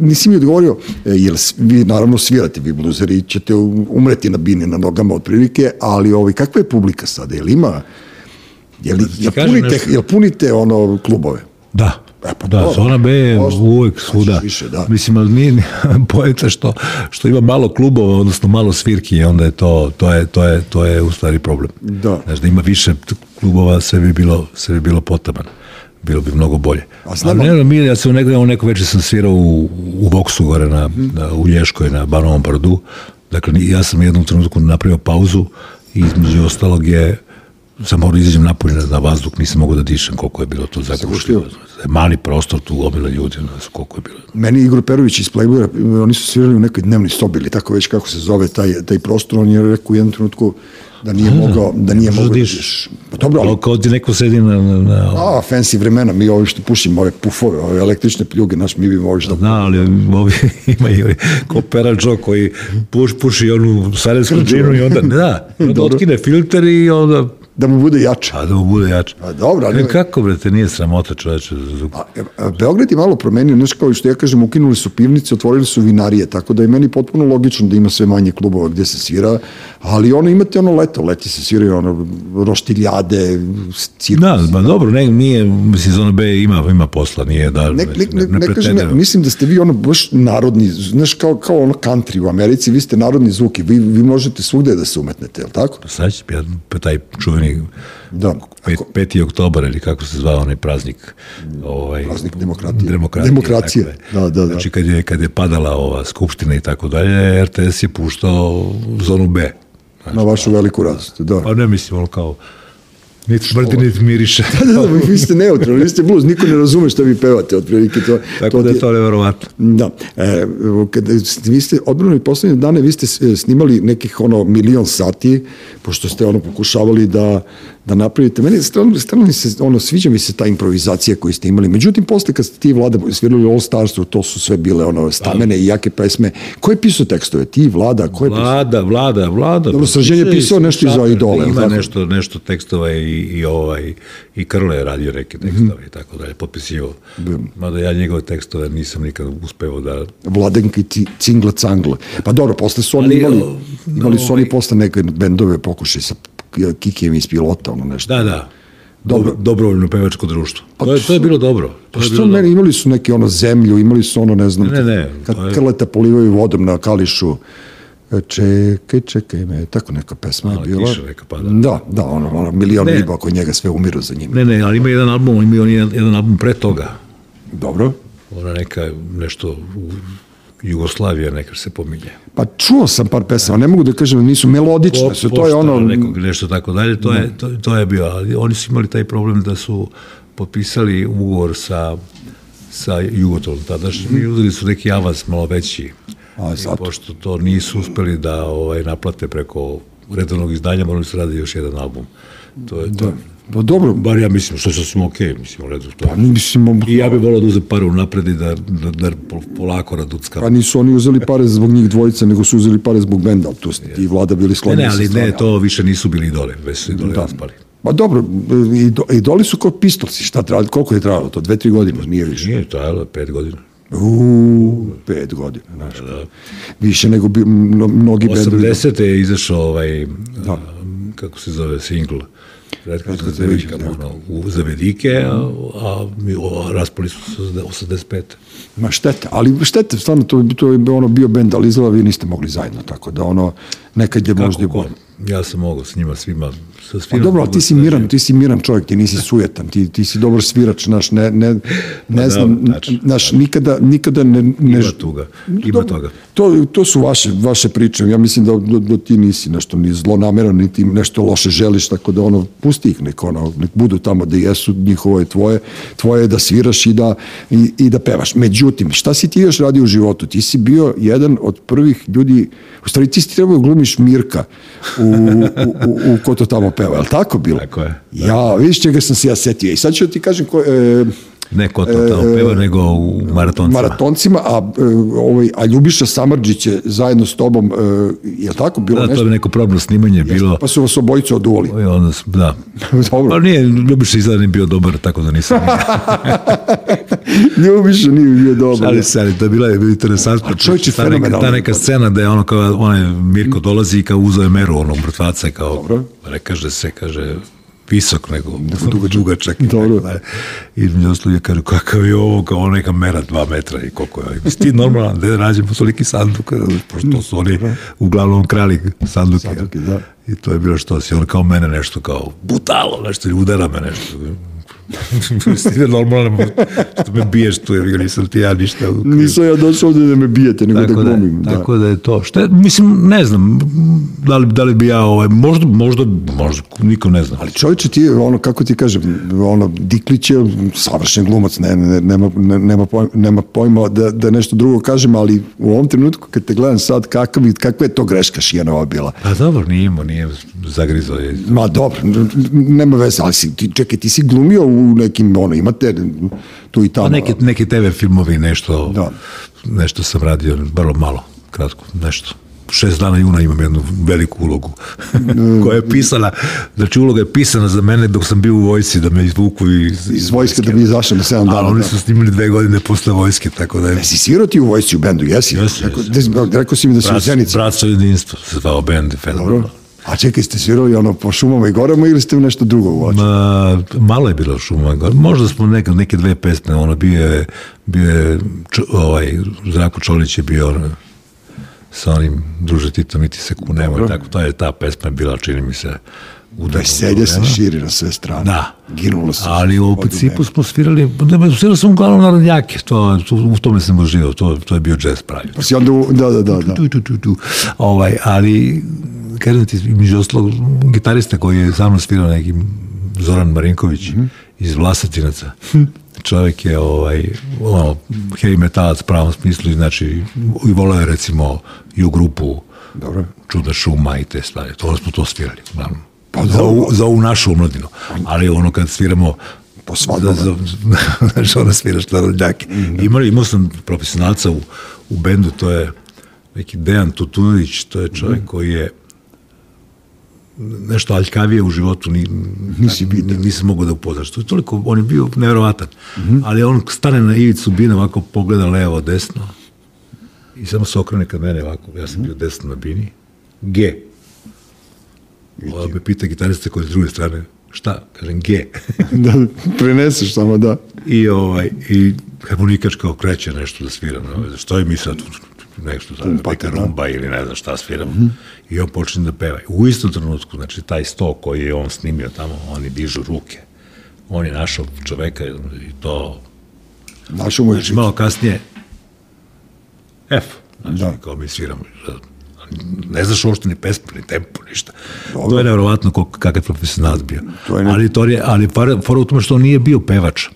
nisi mi odgovorio, e, jer s- vi naravno svirate, vi bluzeri ćete umreti na bini, na nogama otprilike, ali ovaj, kakva je publika sada? Jel ima, jel, jel, kažem punite, nešto. jel punite ono klubove? Da. E, pa da, dobro. Zona B je uvek svuda. Više, da. Mislim, ali nije pojeta što, što ima malo klubova, odnosno malo svirki, onda je to, to je, to je, to je u stvari problem. Da. Znaš, da ima više klubova, sve bi bilo, sve bi bilo potaman. Bilo bi mnogo bolje. A znam- ne, mi, ja sam negde, neko večer sam svirao u, u Voksu gore na, na, u Lješkoj na Banovom Brdu. Dakle, ja sam u jednom trenutku napravio pauzu i između ostalog je sam morao da izađem napolje na, vazduh, nisam mogao da dišem koliko je bilo to Zagušljivo. zagušljivo. Mali prostor, tu gomila ljudi, znam koliko je bilo. Meni Igor Perović iz Playboya, oni su svirali u nekoj dnevnoj sobi ili tako već kako se zove taj, taj prostor, on je rekao u jednom trenutku da nije mogao, da nije možeš mogao da da dišeš. Pa dobro, ali kao ti neko sedi na... na, na a, fancy vremena, mi ovi što pušimo, ove pufove, ove električne pljuge, naš, mi bi što... Da, ali ovi ima i ovi ko Peradžo koji puš, puši onu sarajevsku džinu i onda, da, onda otkine filter i onda, Da mu bude jače. a da mu bude jače. A dobro, ali- E, kako bre, te nije sramota čoveče? A, a, Beograd je malo promenio, znaš kao što ja kažem, ukinuli su pivnice, otvorili su vinarije, tako da je meni potpuno logično da ima sve manje klubova gde se svira, ali ono imate ono leto, leti se sviraju ono roštiljade, cirkus. Da, ba dobro, ne, nije, mislim, zona B ima, ima posla, nije da, Ne, ne, ne, ne, kažem, ne, mislim da ste vi ono baš narodni, znaš, kao, kao ono country u Americi, vi ste narodni zvuki, vi, vi možete svugde da se umetnete, je li tako? Sad će pa taj čuveni Da. pet, 5. oktobar ili kako se zvao onaj praznik ovaj Praznik demokratije. demokratije, Demokracije, tako je. da, da, da. znači kad je, kad je padala ova skupština i tako dalje RTS je puštao zonu B Na vašu veliku radost, da. pa ne mislim ono kao niti smrti niti miriše Da, da, vi- vi ste neutralni, vi ste blues, niko ne razume šta vi pevate, otprilike to. tako da ti je to neverovatno Da, e, kada vi ste odbrani poslednje dane, vi ste snimali nekih ono milion sati, pošto ste ono pokušavali da, da napravite. Meni strano mi se, ono, sviđa mi se ta improvizacija koju ste imali. Međutim, posle kad ste ti vlada svirali All Starsu, to su sve bile ono stamene i jake pesme. Ko je pisao tekstove? Ti, vlada, ko je pisao? Vlada, vlada, vlada. Dobro, Srđan je Pisao nešto i za Šaper, Idole, jel Ima tako? nešto, nešto tekstova i, i, ovaj, i Krle je radio neke tekstove i tako dalje, potpisivao. Mada ja njegove tekstove nisam nikad uspeo da... Vladenka i Ci- Cingla Cangla. Pa dobro, posle su oni Ali, imali, imali su oni ovaj- posle neke bendove pokušaj sa Kikijem iz pilota, ono nešto. Da, da. Dobro. Dobro. Dobrovoljno pevačko društvo. To je, to je bilo dobro. Pa To je što meni, imali su neki ono zemlju, imali su ono, ne znam, Ne, ne, kad to je- krleta polivaju vodom na kališu, čekaj, čekaj me, tako neka pesma je Mala bila. kiša neka pada. Da, da, ono, ono milion Ne. riba oko njega sve umiru za njim. Ne, ne, ali ima jedan album, ima on jedan, jedan album pre toga. Dobro. ona neka nešto Jugoslavija neka se pominje. Pa čuo sam par pesama, ne mogu da kažem da nisu melodične, su, to je ono... Nekog, nešto tako dalje, to je, to, to je bio, ali oni su imali taj problem da su potpisali ugovor sa sa Jugotolom tadašnjim i uzeli su neki avans malo veći. A, I zato. pošto to nisu uspeli da ovaj, naplate preko redovnog izdanja, morali su raditi još jedan album. To je to. Pa dobro, Bar ja mislim, što sam okej, mislim, u redu. To. pa mislim, I ja bih volao da uzem pare unapred i da, da, da pol- polako raduckam. pa nisu oni uzeli pare zbog njih dvojice, nego su uzeli pare zbog benda, tu ste ti i vlada bili Ne, skloni. ne, sa ali ne, to više nisu bili idole, već su idole Da. raspali. Pa dobro, i, do, i doli su kao pistolci, šta treba, koliko je trajalo to, dve, tri godine, nije više. Nije trajalo pet godina. Uuu, pet godina, znaš. Da. Više nego bi mno- mnogi bendovi. 80. je izašao ovaj, Da. kako se zove, singl. Redko Redko za Zavedike, a, a, mi, a raspali su se 85. Ma štete, ali štete, stvarno to, to je ono bio bend, ali izgleda vi niste mogli zajedno, tako da ono, nekad je možda Kako bolje. ko? Ja sam mogao s njima svima. Sa Pa svima dobro, ti si da miran, ti si miran čovjek, ti nisi sujetan, ti, ti si dobar svirač, naš, ne, ne, ne da, znam, tačno, naš, nikada, nikada ne... ne Ima tuga, ima Dobro, toga. To, to su vaše, vaše priče, ja mislim da, da, da ti nisi nešto ni zlonameran, niti nešto loše želiš, tako da ono, pusti ih, nek, ono, nek budu tamo da jesu, njihovo je tvoje, tvoje je da sviraš i da, i, i da pevaš. Međutim, šta si ti još radio u životu? Ti si bio jedan od prvih ljudi, u stvari ti si trebao da glumiš Mirka u, u, u, u ko to tamo peva, je li tako bilo? Tako je. Ja, vidiš čega sam se ja setio. I sad ću da ti kažem ko, e, Ne ko to tamo peva, nego u maratoncima. maratoncima, a, e, ovaj, a Ljubiša Samardžić je zajedno s tobom, e, je li tako bilo Da, to nešto? je neko probno snimanje bilo. Pa su vas obojicu oduvali. I onda, da. Dobro. Pa nije, Ljubiša izgleda nije bio dobar, tako da nisam. Ljubiša nije bio dobar. Ali se, ali to je bila je bilo interesantno. čovječe, ta neka, fenomenalno. ta neka scena da je ono kao, onaj Mirko dolazi i kao uzeo je meru onog mrtvaca kao, Dobro. ne kaže se, kaže, visok nego dugačak. dugačak i Dobro. I ostalog je kaže, kakav je ovo, kao neka mera dva metra i koliko je. Mislim, ti normalan, da nađemo toliki sanduk, pošto su oni uglavnom krali sanduke. Sanduke, da. I to je bilo što si, on kao mene nešto kao, butalo, nešto, udara me nešto. Je normalno, što me biješ tu, jer nisam ti ja ništa. Nisam ja došao ovde da me bijete, nego Tako da da, glumim. Da. tako da je to. Šta, mislim, ne znam, da li, da li bi ja, ovaj, možda, možda, možda, niko ne zna. Ali čovječe ti, ono, kako ti kažem, ono, Diklić je savršen glumac, ne, ne, nema, ne, nema, pojma, nema pojma da, da nešto drugo kažem, ali u ovom trenutku kad te gledam sad, kakav, kakva je to greška Šijanova bila? Pa dobro, nije imao, nije zagrizo je. Ma dobro, nema veze, ali si, ti, čekaj, ti si glumio u nekim, ono, imate tu i tamo. Pa neki, neki TV filmovi, nešto, Da. nešto sam radio, vrlo malo, kratko, nešto. Šest dana juna imam jednu veliku ulogu koja je pisana, znači uloga je pisana za mene dok sam bio u vojsci da me izvuku iz, iz vojske da bi izašao na 7 Ali dana. oni da. su snimili dve godine posle vojske, tako da je... Jesi svirao ti u vojsci u bendu, jesi? Jesi, jesi. rekao si mi da si u Brat, Zenici. bratstvo jedinstvo se zvao band, fenomenalno. A čekaj, ste svirali ono po šumama i gorama ili ste u nešto drugo uvačili? Ma, malo je bilo šuma. Možda smo neke, neke dve pesme, ono, bio je, bio je Čo- ovaj, Zdravko Čolić je bio ono, sa onim druže Tito mi ti se kunemo i tako, to je ta pesma bila, čini mi se, udarno Veselje se širi na sve strane. Da. Ginulo se. Ali u principu smo svirali, svirali smo uglavnom narodnjake, to, to, u tome sam uživao, to, to je bio jazz pravi. Pa si onda, u- da, da, da, da. tu, tu, tu, tu. Ovaj, ali, kažem ti, među ostalog, gitarista koji je sa mnom svirao neki Zoran Marinković iz Vlasatinaca. Čovjek je ovaj, ono, heavy metalac u pravom smislu, znači, i volao je recimo i u grupu Dobro. Čudna šuma i te stvari. To smo to svirali, uglavnom. Pa za, ovu, za ovu našu omladinu. Ali ono kad sviramo Po svadbama. za, znači ona sviraš narodnjake. Imali, imao sam profesionalca u, u bendu, to je neki Dejan Tutunović, to je čovjek koji je nešto aljkavije u životu ni, Nisi ni, nisam mogao da upoznaš. To je toliko, on je bio nevjerovatan. Ali on stane na ivicu bine, ovako pogleda levo, desno i samo se okrene kad mene ovako, ja sam bio desno na bini, G. Ova me pita gitarista koji je s druge strane, šta? Kažem G. da, preneseš samo, da. I, ovaj, i harmonikač kao kreće nešto da svira. No? Što je mi sad nešto, sad, neka da. rumba ili ne znam šta sviram. I on počne da peva. U istom trenutku, znači taj sto koji je on snimio tamo, oni dižu ruke. On je našao čoveka i to Našao mu je Znači, malo kasnije, F, znači, Da. kao mi sviramo. Ne znaš uopšte ni pesmu, ni tempo, ništa. Dobro. To je nevjerovatno kakav profesionalac bio. To je ne- Ali, to je, ali fora fora u tome što on nije bio pevač,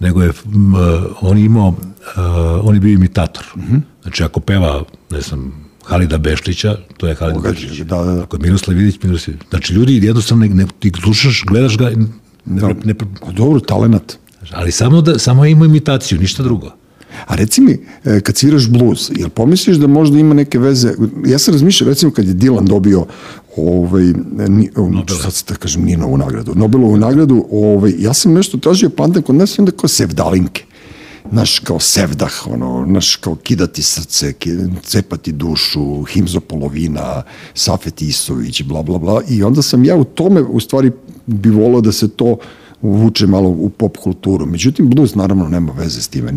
nego je, m, on je imao, uh, on je bio imitator. Mhm. Znači, ako peva, ne znam, Halida Bešlića, to je Halid Pogađa, Bešlić. da, da, da. Ako je Miroslav Vidić, Miroslav. Znači, ljudi jednostavno, ne, ne, ti slušaš, gledaš ga, ne, ne, ne, Pa dobro, talenat. ali samo, da, samo ima imitaciju, ništa drugo. A reci mi, e, kad sviraš bluz, jel pomisliš da možda ima neke veze, ja sam razmišljao, recimo kad je Dylan dobio ovaj, ni, sad se da kažem Ninovu nagradu, Nobelovu nagradu, ovaj, ja sam nešto tražio pandan kod nas i onda kao sevdalinke. Naš kao sevdah, ono, naš kao kidati srce, cepati dušu, himzo polovina, Safet Isović, bla, bla, bla. I onda sam ja u tome, u stvari, bi volao da se to uvuče malo u pop kulturu. Međutim, blues naravno nema veze s time.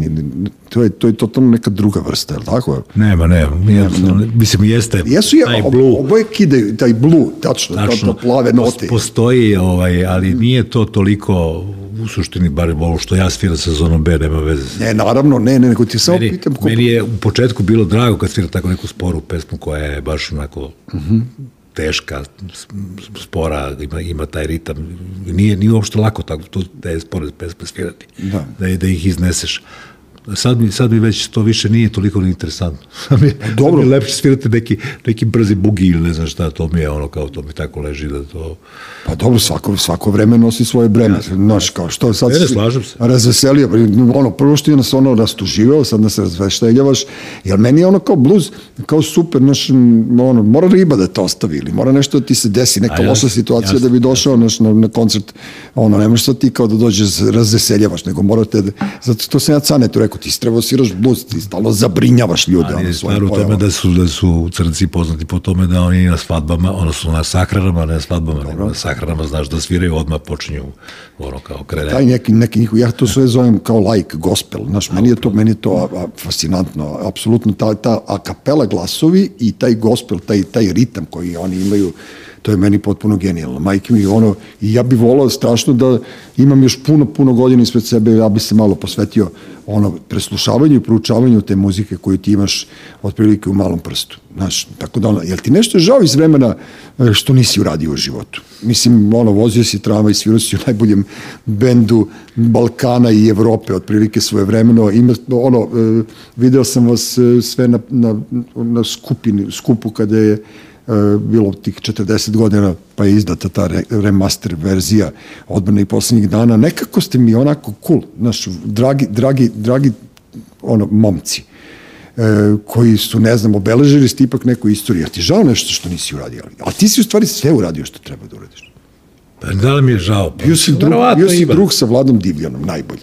To, je, to je totalno neka druga vrsta, je li tako? Nema, nema. Nije, mislim, jeste Jesu je, taj ob- blue. oboje kidaju, taj blue, tačno, tačno Tačno, to, plave note. pos- Postoji, ovaj, ali nije to toliko u suštini, barem ovo što ja sviram sa zonom B, nema veze. Ne, naravno, ne, ne, nego ti samo Meni, pitam ko... meni je u početku bilo drago kad svira tako neku sporu pesmu koja je baš onako teška, spora, ima, ima taj ritam. Nije, nije uopšte lako tako, to, da je spore pesme svirati, Da. da, da ih izneseš. Sad mi, sad mi već to više nije toliko ni interesantno. Sad mi, dobro. Sad mi je lepše svirati neki, neki brzi bugi ili ne znam šta, to mi je ono kao, to mi tako leži da to... Pa dobro, svako, svako vreme nosi svoje breme. Znaš, kao što sad Ne, ne, slažem se. razveselio. Ono, prvo što je nas ono rastuživao, sad nas razvešteljavaš, jer meni je ono kao bluz, kao super, naš, ono, mora riba da te ostavi, ili mora nešto da ti se desi, neka A, loša situacija jasno, da bi došao naš, na, na koncert, ono, ne možeš sad ti kao da dođeš razveseljavaš, nego morate da, zato to sam ja canetu rekao, ti si trebao sviraš bluz, ti stalno zabrinjavaš ljude, Ali je stvar u tome da su, da su crnci poznati po tome da oni na svadbama, odnosno na sahranama, ne na svadbama, nego na sahranama, znaš da sviraju, odmah počinju ono kao krene. taj neki, neki njihov, ja to sve zovem kao like, gospel, znaš, meni je to, meni je to a, a, fascinantno, apsolutno ta, ta a kapela glasovi i taj gospel, taj, taj ritam koji oni imaju, to je meni potpuno genijalno. Majke mi, ono, i ja bih volao strašno da imam još puno, puno godina ispred sebe, ja bih se malo posvetio ono, preslušavanju i proučavanju te muzike koju ti imaš otprilike u malom prstu. Znaš, tako da, ono, jel ti nešto žao iz vremena e, što nisi uradio u životu? Mislim, ono, vozio si trama i svirao si u najboljem bendu Balkana i Evrope, otprilike svoje vremeno. Ima, ono, e, video sam vas e, sve na, na, na skupini, skupu kada je bilo tih 40 godina, pa je izdata ta re, remaster verzija odbrane i poslednjih dana. Nekako ste mi onako cool, znaš, dragi, dragi, dragi ono, momci e, koji su, ne znam, obeležili ste ipak neku istoriju. Jer ti žao nešto što nisi uradio? A ti si u stvari sve uradio što treba da uradiš. Pa da li mi je žao? Pa, Bio si, drug, bio si ima. drug sa Vladom Divljanom, najbolji.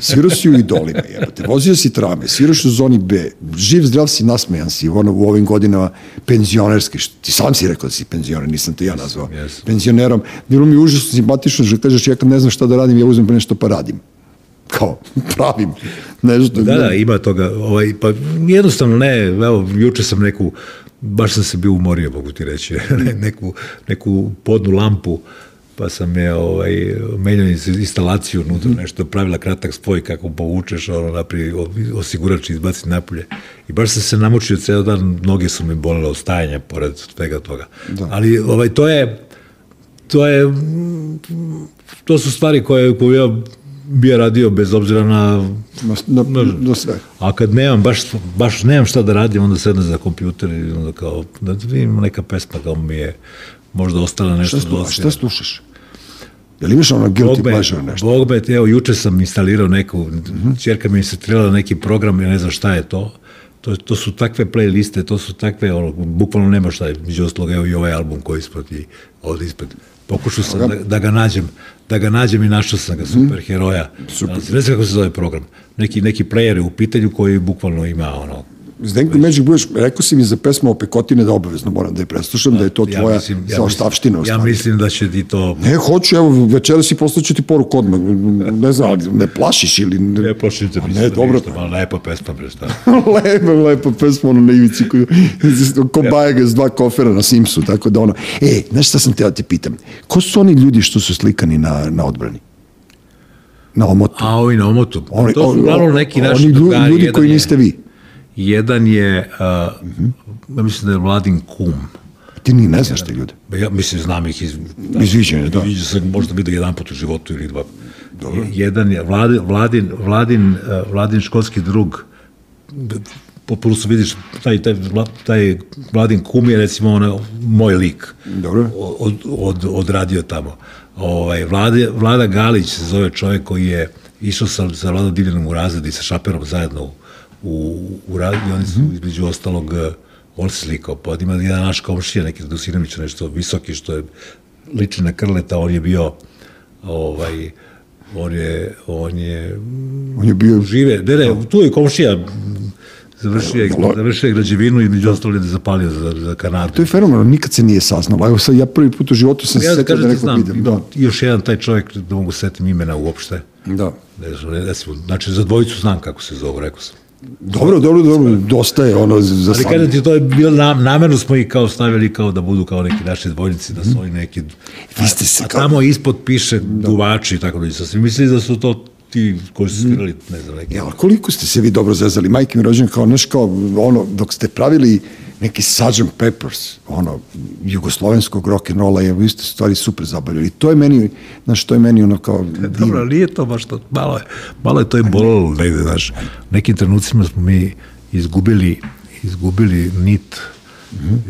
Svirao si u idolima, jebote. Vozio si trame, sviraš u zoni B. Živ, zdrav si, nasmejan si ono, u ovim godinama penzionerski. Ti sam si rekao da si penzioner, nisam te ja nazvao. jesam. Penzionerom. Bilo mi užasno simpatično što kažeš, ja kad ne znam šta da radim, ja uzmem pa nešto pa radim. Kao, pravim nešto. Da, da, ima toga. Ovaj, pa jednostavno ne, evo, juče sam neku, baš sam se bio umorio, mogu ti reći, neku, neku podnu lampu, pa sam je ovaj, menjao instalaciju unutra, nešto pravila kratak spoj kako povučeš, ono, napri, osigurač izbaci napolje. I baš sam se namučio ceo dan, noge su mi bolele od stajanja pored svega toga. Da. Ali ovaj, to je, to je, to su stvari koje, koje ja bi ja radio bez obzira na Na, na, na sve. a kad nemam, baš, baš nemam šta da radim, onda sednem za kompjuter i onda kao, da vidim neka pesma kao mi je možda ostala nešto Šta, dosta. šta slušaš? Jel imaš ono guilty pleasure nešto? Bogbet, evo, juče sam instalirao neku, čerka mi je instalirala neki program, ja ne znam šta je to, To, to su takve playliste, to su takve, ono, bukvalno nema šta je, među ostalog, evo i ovaj album koji je ispred i ovde ispred. Pokušao sam da, da ga nađem, da ga nađem i našao sam ga, super heroja. Super. Ne znam kako se zove program. Neki, neki player je u pitanju koji bukvalno ima ono, Zdenko Međik budeš, rekao si mi za pesmu o Pekotine da obavezno moram da je preslušam, da je to tvoja ja mislim- zaostavština. u Ja mislim da će ti to... Ne, hoću, evo, večera si poslaću ti poruku odmah. Ne znam, ne plašiš ili... Ne plašim se, mislim Ne, da dobro. ništa, malo lepa pesma, bre, šta. lepa, lepa pesma, ono na ivici koju, ko Bajaga s dva kofera na Simsu, tako da ono, e, znaš šta sam te da te pitam, ko su oni ljudi što su slikani na, na odbrani? na omotu. A ovi na omotu. Oni- to su oni- uglavnom neki naši oni drugari, ljudi jedan koji niste vi. Jedan je, uh, ja mislim da je Vladin kum. Ti ni ne znaš te ljude. Ba Ja mislim, znam ih iz... Iz viđenja, da. Viđao sam, možda vidio jedan put u životu ili dva. Dobro. Jedan je Vladin, Vladin, Vladin, uh, Vladin školski drug, po plusu vidiš, taj, taj, taj Vladin kum je recimo ono, moj lik. Dobro. Od, od, odradio tamo. Ovaj, Vlada, Vlada Galić se zove čovjek koji je išao sa, sa Vladom Divljanom u razred i sa Šaperom zajedno u, u, u razred i oni su između ostalog eh, on se slikao, pa ima jedan naš komšija, neki Radosinović, nešto visoki, što je liči na Krleta, on je bio ovaj, on je, on je On je bio žive, ne, ne, tu je komšija, završio je, završio je građevinu i među ostalo je zapalio za, za Kanadu. To je fenomenalno, nikad se nije saznalo. Evo sad, ja prvi put u životu sam Ja se da setio da nekog znam, vidim. Da, još jedan taj čovjek, da mogu se setim imena uopšte. da. Ne znam, ne, znači za dvojicu znam kako se zove, rekao sam. Dobro, dobro, dobro, dosta je ono za Ali kažem ti, to je bilo, nam, namerno smo ih kao stavili kao da budu kao neki naši dvojnici, da su oni neki... Vi ste se a kao- tamo ispod piše duvači i tako da sam si mislili da su to ti koji su svirali, ne znam, neki... Ja, koliko ste se vi dobro zezali? Majke mi rođen kao, znaš, kao, ono, dok ste pravili neki Sgt. Peppers, ono, jugoslovenskog rock'n'rolla, je, vi ste stvari super zabavljali. To je meni, znaš, to je meni ono kao... Dobro, ali nije to baš to, malo je, malo je to i bolalo negde, znaš. U nekim trenucima smo mi izgubili, izgubili nit.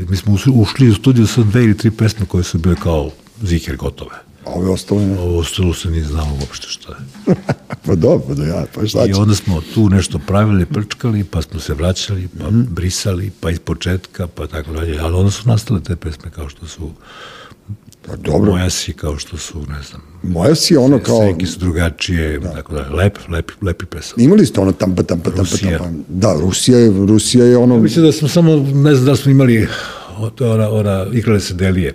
Mi smo ušli- u studiju sa dve ili tri pesme koje su bile kao ziher gotove. A ove ostale, ne. Ovo ostalo se nije znamo uopšte šta je. pa dobro, da ja, pa šta I onda smo tu nešto pravili, prčkali, pa smo se vraćali, pa brisali, pa iz početka, pa tako dalje. Ali onda su nastale te pesme kao što su Pa dobro, Moja si, kao što su, ne znam, moja si ono kao... Senke su drugačije, tako dalje. Lep, lepi, lepi pesam. Imali ste ono tampa, tampa, tampa, Rusija. tampa. Da, Rusija je, Rusija je ono... Mislim da smo samo, ne znam da smo imali, ona, ona igrale se delije.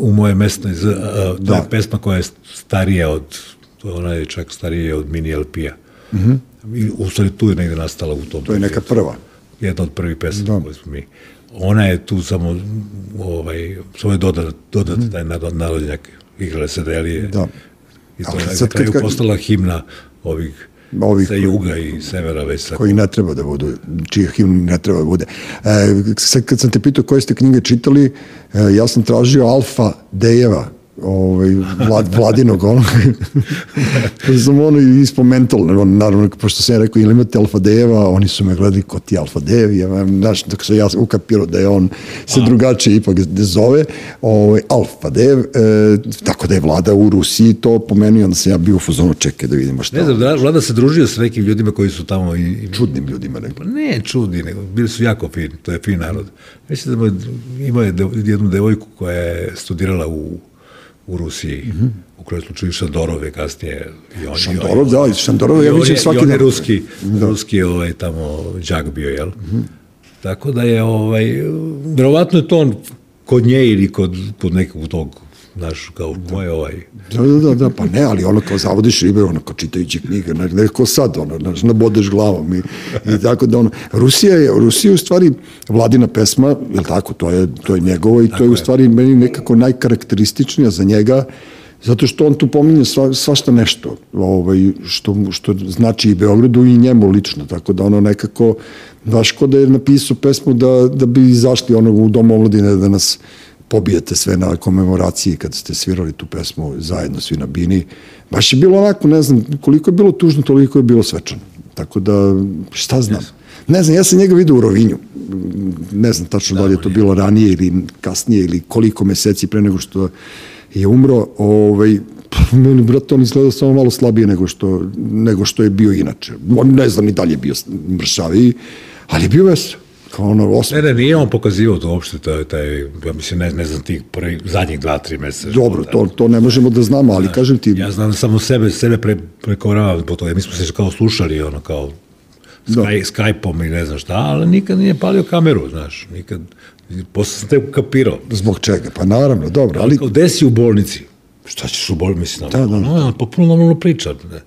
U moje mesto, iz, to Da. je pesma koja je starija od, ona je čak starija od mini LP-a. Mm -hmm. I, u stvari tu je negde nastala u tom. To je neka prva. jedna od prvih pesama Da. koje smo mi. Ona je tu samo, ovaj, samo je dodat, dodat taj narod, narodnjak, igrale se delije. Da. I to je na kraju postala himna ovih, Ovih sa juga i severa već sa koji ne treba da budu, čiji himn ne treba da bude. E, kad sam te pitao koje ste knjige čitali, e, ja sam tražio Alfa Dejeva, ovaj, vlad, vladinog onog. pa sam ono ispomental, on, naravno, pošto sam ja rekao, ili imate Alfa Dejeva, oni su me gledali ko ti Alfa Dejev, ja, znaš, dok sam ja ukapirao da je on se drugačije ipak zove, ovaj, Alfa Dejev, e, tako da je vlada u Rusiji to pomenio, onda sam ja bio u fazonu, čekaj da vidimo šta. Ne znam, da- Vlada se družio sa nekim ljudima koji su tamo i, i čudnim ljudima, rekao. Pa ne čudni, nego bili su jako fini, to je fin narod. Mislim da ima- jednu devojku koja je studirala u, u Rusiji, mm -hmm. u kraju slučaju Šandorove kasnije. I on, Šandorov, da, iz Šandorova ja i on vidim svaki i on je dan. ruski, da. ruski ovaj, tamo džak bio, jel? Mm -hmm. Tako da je, ovaj, verovatno je to on kod nje ili kod, kod nekog tog, znaš, kao moje ovaj, Da, da, da, da, pa ne, ali ono kao zavodiš ribe, ono kao čitajući knjige, ne, ne kao sad, ono, znaš, nabodeš glavom i, i tako da ono, Rusija je, Rusija je u stvari vladina pesma, je li tako, to je, to je njegovo i to je u stvari meni nekako najkarakterističnija za njega, zato što on tu pominje sva, svašta nešto, ovaj, što, što znači i Beogradu i njemu lično, tako da ono nekako, baš ko da je napisao pesmu da, da bi izašli ono u dom omladine da nas pobijete sve na komemoraciji kad ste svirali tu pesmu zajedno svi na bini. Baš je bilo onako, ne znam, koliko je bilo tužno, toliko je bilo svečano. Tako da, šta znam. Ne znam, ja sam njega vidio u Rovinju. Ne znam tačno da li je to bilo ranije ili kasnije ili koliko meseci pre nego što je umro. Ovaj, pa, meni, brate, on izgleda samo malo slabije nego što, nego što je bio inače. On ne znam ni da li je bio mršaviji, ali je bio vesel. Kao ono osmo. Ne, ne, nije on pokazivao to uopšte, taj, taj, ja mislim, ne, ne znam, tih prvi, zadnjih dva, tri meseca. Dobro, to, to ne možemo da znamo, ali kažem ti, Ja znam samo sebe, sebe pre, prekoravam zbog toga. Mi smo se kao slušali, ono, kao Da. Sky, Skype-om i ne znam šta, ali nikad nije palio kameru, znaš, nikad, posle sam te ukapirao. zbog čega? Pa naravno, dobro, ali kao, gde si u bolnici? Šta ćeš u boli, mislim, Da, da, da. no, on popuno normalno priča. Ne.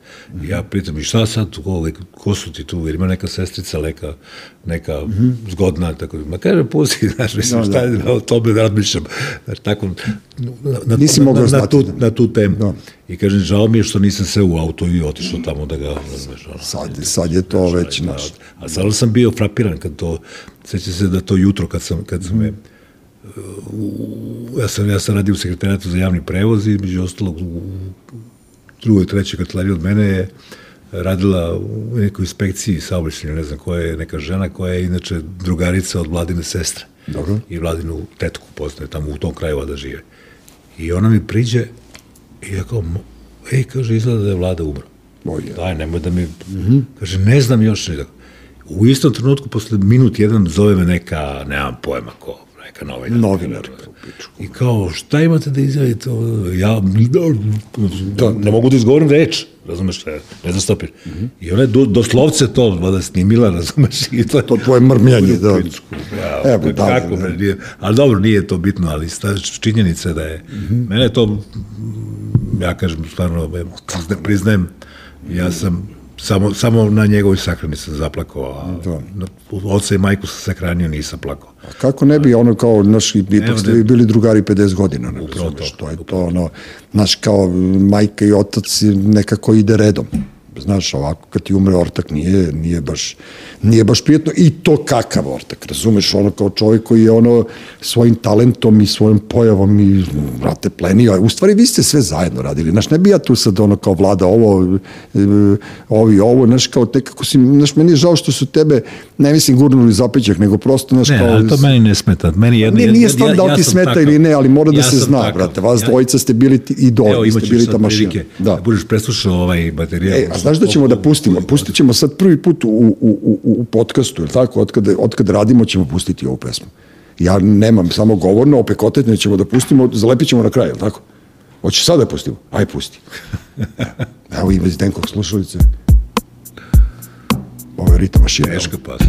Ja pitam, i šta sad, ko, ko su ti tu, jer ima neka sestrica, neka, neka zgodna, tako, ma kaže, pusti, znaš, mislim, Da, šta je, o tome da razmišljam, znaš, tako, na, na, Nisi na, na, na, tu, da. na tu temu. Da. I kažem, žao mi je što nisam se u auto i otišao tamo da ga, razumeš, ono. Sad, sad je to već, Da, znaš, A stvarno sam bio frapiran kad to, seća se da to jutro kad sam, kad sam me, u- ja sam, ja sam radio u sekretarijatu za javni prevoz i među ostalog u drugoj, trećoj kancelariji od mene je radila u nekoj inspekciji saobraćajnoj, ne znam koja je neka žena koja je inače drugarica od vladine sestre. Dobro. I vladinu tetku poznaje tamo u tom kraju da žive. I ona mi priđe i ja kao, "Mo- ej, kaže, izgleda da je vlada umro. Oj, je. Daj, nemoj da mi... Kaže, ne znam još. da- U istom trenutku, posle minut jedan, zove me neka, nemam pojma ko, neka novinarka. Novinarka, pičku. I kao, šta imate da izjavite? Ja, da, ne mogu da izgovorim reč, razumeš, ne, ne znam stopir. I ona je do, doslovce to, vada snimila, razumeš, i to je To tvoje mrmljanje, da. Ja, Evo, da, kako, da, nije, ali dobro, nije to bitno, ali sta, činjenica je da je, mene je to, mm, ja kažem, stvarno, prizna- priznajem, ja sam samo, samo na njegovoj sahrani sam zaplakao, a Da. na, oca i majku sam sahranio, nisam plakao. A kako ne bi ono kao, znaš, ipak ste vi bili drugari 50 godina, ne Upravo to, to je to, ono, znaš, kao majka i otac nekako ide redom. Znaš, ovako kad ti umre ortak nije, nije, baš, nije baš prijetno i to kakav ortak, razumeš, ono kao čovjek koji je ono svojim talentom i svojom pojavom i, brate, plenio, u stvari vi ste sve zajedno radili, znaš, ne bi ja tu sad ono kao vlada ovo, e, ovi ovo, znaš, kao nekako si, znaš, meni je žao što su tebe, ne mislim gurnuli zapećak, nego prosto, znaš, Ne, kao... ali to meni ne smeta. Meni jedno, Ne, ja- nije ja- stvar ja- da li ja ti smeta takav. ili ne, ali mora da Ja se sam zna, takav. brate. Vas Ja- dvojica ste bili ti idoli, Evo, ste imaćeš bili sad ta mašina. prilike Da. da budeš preslušao ovaj materijal. E, a znaš da ćemo da pustimo? Pustit ćemo sad prvi put u, u, u, u podcastu, ili tako? Otkad, otkad radimo ćemo pustiti ovu pesmu. Ja nemam samo govorno, opekotetno ćemo da pustimo, zalepit ćemo na kraju, ili tako? Hoćeš sad da pustimo? Aj, pusti. Evo i bez Denkog slušalice. Ovo je ritam mašina. Teška pas.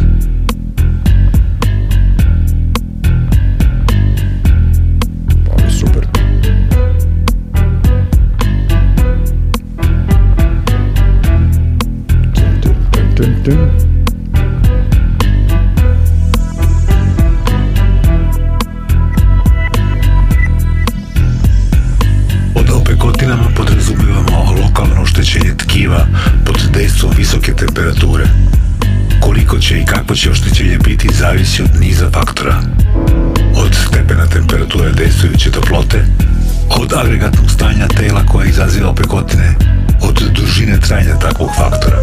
Dun, dun, opekotinama podrazumevamo lokalno oštećenje tkiva pod dejstvom visoke temperature. Koliko će i kakvo će oštećenje biti zavisi od niza faktora. Od stepena temperature dejstvujuće toplote, od agregatnog stanja tela koja izaziva opekotine, od dužine trajanja takvog faktora.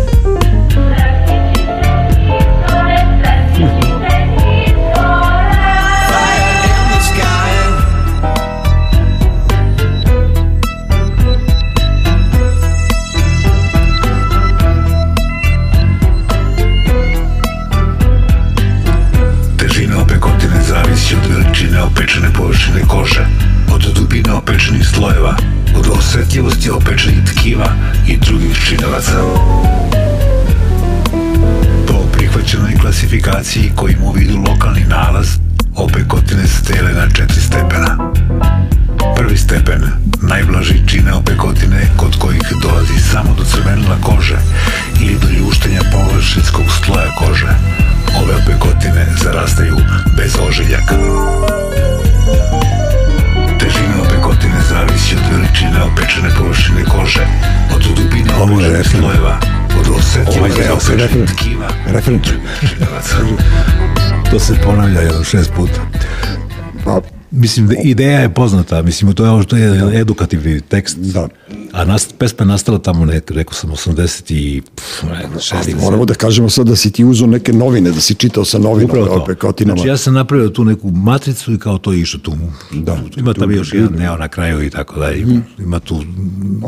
Od osetljivosti opečenih tkiva i drugih činelaca. Po prihvaćenoj klasifikaciji koji ima u vidu lokalni nalaz, opekotine se dele na četiri stepena. Prvi stepen, najblaži čine opekotine kod kojih dolazi samo do crvenila kože ili do ljuštenja površinskog sloja kože. Ove opekotine zarastaju bez ožiljaka. Težina opekotine zavisi od veličine opečene površine kože, od dubine opečenih slojeva, od refren. opečenih tkiva. Činelaca. To se ponavlja jedno šest puta. Pa, Mislim, da ideja je poznata, mislim, to je što je edukativni tekst. Da. A nas, pesma je nastala tamo, nek, rekao sam, 80 i... Pff, ne, znam, šest, ali moramo da kažemo sad da si ti uzao neke novine, da si čitao sa novinama, Upravo to. opet kotinama. Znači, ja sam napravio tu neku matricu i kao to je išlo tu. Da. Ima tam još jedan neo na kraju i tako da ima, ima tu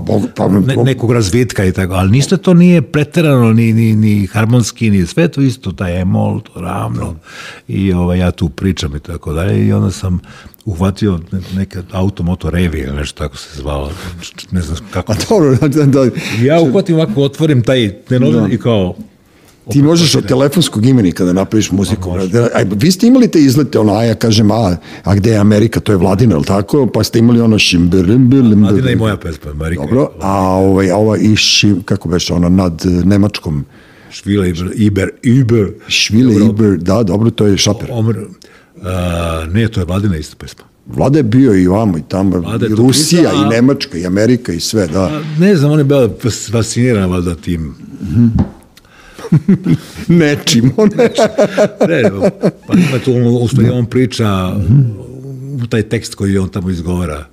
Pa, pa, ne, nekog razvitka i tako, ali ništa to nije preterano, ni, ni, ni harmonski, ni sve to isto, taj emol, to ravno, i ovaj, ja tu pričam i tako dalje, i onda sam uhvatio ne- neka auto moto revi ili nešto tako se zvalo, ne znam kako. A dobro, da, da, Ja uhvatim ovako, otvorim taj te novine i kao, Ti možeš od telefonskog imenika da napraviš muziku. Da, aj, vi ste imali te izlete, ono, a ja kažem, a, a gde je Amerika, to je Vladina, je li tako? Pa ste imali ono šimberlimberlimber. Vladina i moja pesma, Amerika. Dobro, a ovaj, a ova i šim, kako beše, ono, nad eh, Nemačkom, Švile, Iber, Iber. Švile Iber, da, dobro, to je Šaper. Omer, a, ne, to je Vladina ista pesma. Vlada je bio i vamo i tamo, Vlada i Rusija, pisala, a- i Nemačka, i Amerika, i sve, da. A, ne znam, on je bila fas- fascinirana valjda tim Nečim. Ne, pa ima tu, on, on priča u taj tekst koji on tamo izgovara.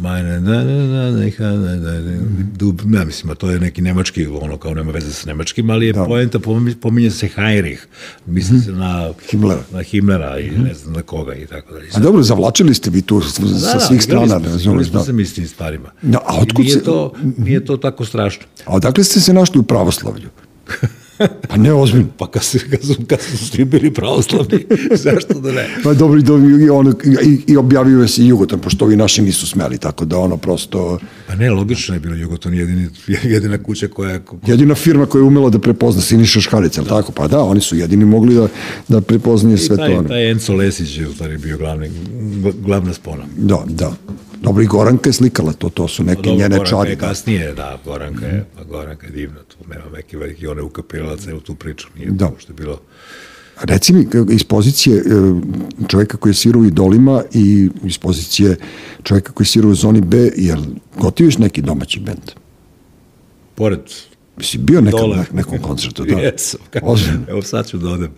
Majne, da, da, da, neka, da, da, da, dub, ja mislim, to je neki nemački, ono kao nema veze sa nemačkim, ali je da. poenta, pominje, se Heinrich, misli se na Himmlera. na Himmlera i ne znam na koga i tako dalje. A dobro, zavlačili ste vi tu s- sa svih strana, ne razumiješ, smo da. se mi s tim stvarima. Da, a otkud nije, se- to, nije to tako strašno. A odakle ste se našli u pravoslavlju? Pa ne, ozbiljno. Pa kad, se, kad, su, kad su svi bili pravoslavni, zašto da ne? Pa dobro, i, i, ono, i, i objavio se i Jugoton, pošto ovi naši nisu smeli, tako da ono prosto... Pa ne, logično je bilo Jugoton jedini, jedina kuća koja je... Jedina firma koja je umela da prepozna Siniša Škarić, ali tako? Pa da, oni su jedini mogli da, da prepoznaju sve I to. taj, ono. taj Enzo Lesić je u stvari bio glavni, glavna spona. Da, da. Dobro, i Goranka je slikala to, to su neke Dobro, njene Goranka čari. je Da. kasnije, da, Goranka je, pa Goranka je divna, tu nema neki veliki, ona je ukapirala celu tu priču, nije Da. da. što je bilo... Reci mi, iz pozicije e, čoveka koji je svirao u idolima i iz pozicije čoveka koji je svirao u zoni B, jel gotiviš neki domaći bend? Pored Jesi bio nekad Dole. na nekom koncertu? Da. Jesam. Ozbiljno. Evo sad ću da odem.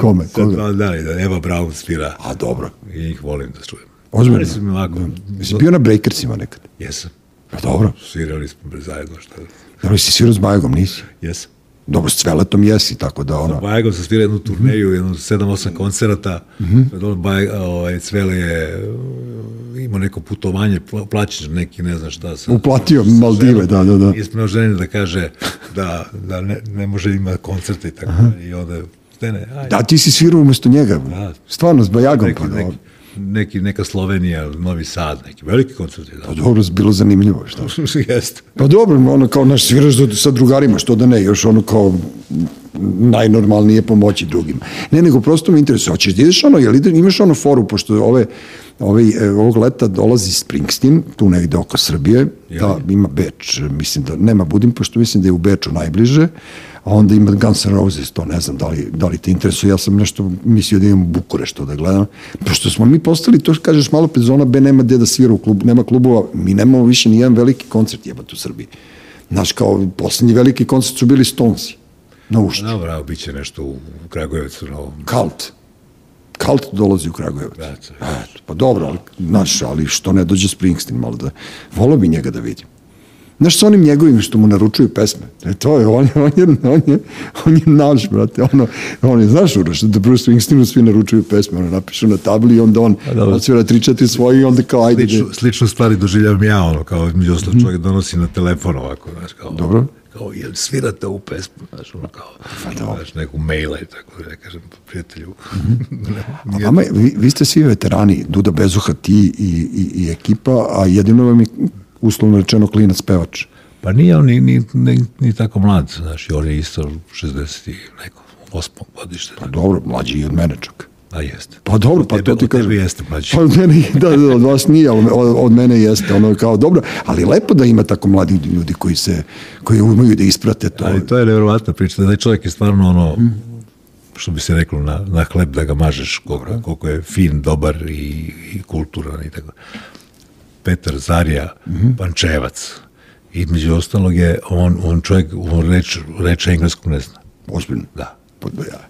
Kome, Sad koga? malo dalje, da Eva Braun svira A dobro. i njih volim da čujem. Ozbiljno? Ali su mi ovako... Jesi bio na Breakersima nekad? Jesam. Pa dobro. Svirali smo zajedno, šta da... Dobro, si svirao s Bajagom, nisi? Jesam. Dobro, s Cveletom jesi, tako da ono... Bajagom sam svirao jednu turneju, jednu 7-8 koncerata. Mm -hmm. Baj, ovaj, Cvele je uh, imao neko putovanje, pla- plaćen neki, ne znam šta. Sa, Uplatio Maldive, da, da, da. Ispred ženi da kaže da, da ne, ne može ima koncerte i tako dalje. I onda, ne, ne, ajde. Da, ti si svirao umesto njega. Da. Stvarno, s Bajagom, neki, pa neki, dobro. Neki, neka Slovenija, Novi Sad, neki veliki koncerti. Pa Da. dobro, bilo zanimljivo, šta? Jeste. Pa dobro, ono kao naš sviraš sa drugarima, što da ne, još ono kao najnormalnije pomoći drugima. Ne, nego prosto me interesuje, hoćeš da ideš ono, jel imaš ono foru, pošto ove, ove, e, ovog leta dolazi Springsteen, tu negde oko Srbije, da, ima Beč, mislim da nema Budimpeštu, mislim da je u Beču najbliže, a onda ima Guns N' Roses, to ne znam da li, da li te interesuje, ja sam nešto mislio da imam u Bukureštu da gledam, pošto smo mi postali, to kažeš malo pred zona B, nema gde da svira u klubu, nema klubova, mi nemamo više ni jedan veliki koncert jebate u Srbiji. Znaš, kao poslednji veliki koncert su bili Stonesi, na ušću. Dobro, bit će nešto u Kragujevcu novom. Kalt. Kalt dolazi u Kragujevac. Da, to Eto, pa dobro, ali, znaš, ali što ne dođe Springsteen malo da... Volio bi njega da vidim. Znaš, sa onim njegovim što mu naručuju pesme. E, to je, on je, on je, on je, on je naš, brate. Ono, on je, znaš, Uroš, da Bruce Springsteenu svi naručuju pesme. Ono, napišu na tabli i onda on odsvira tri, četiri svoje i onda kao, ajde. Sličnu, sličnu stvari doživljavam ja, ono, kao među ostalo čovjek donosi na telefon ovako, znaš, kao... Dobro. Kao, jel svirate ovu pesmu, znaš, ono, kao, znaš, neku maila i tako, ne kažem, prijatelju. A vama, vi, vi ste svi veterani, Duda Bezuha, ti i, i, i ekipa, a jedino vam je uslovno rečeno klinac pevač. pa nije on ni, ni, ni, ni tako mlad, znaš, on je isto 60 i neko, osmog godište, Pa dobro, mlađi i od mene čak. a jeste. Pa dobro, pa tebe- to ti kažem. jeste mlađi. Pa od mene, da, da, od vas nije, ali od, od mene jeste, ono kao dobro, ali lepo da ima tako mladi ljudi koji se, koji umeju da isprate to. Ali to je nevjerovatna priča, da je čovjek je stvarno ono, što bi se reklo, na, na hleb da ga mažeš, koliko, koliko je fin, dobar i, i kulturan i tako. Petar Zarja, Pančevac, između ostalog je, on, on čovjek, on reč, reč engleskog ne zna. Ozbiljno. Da. Pa da ja.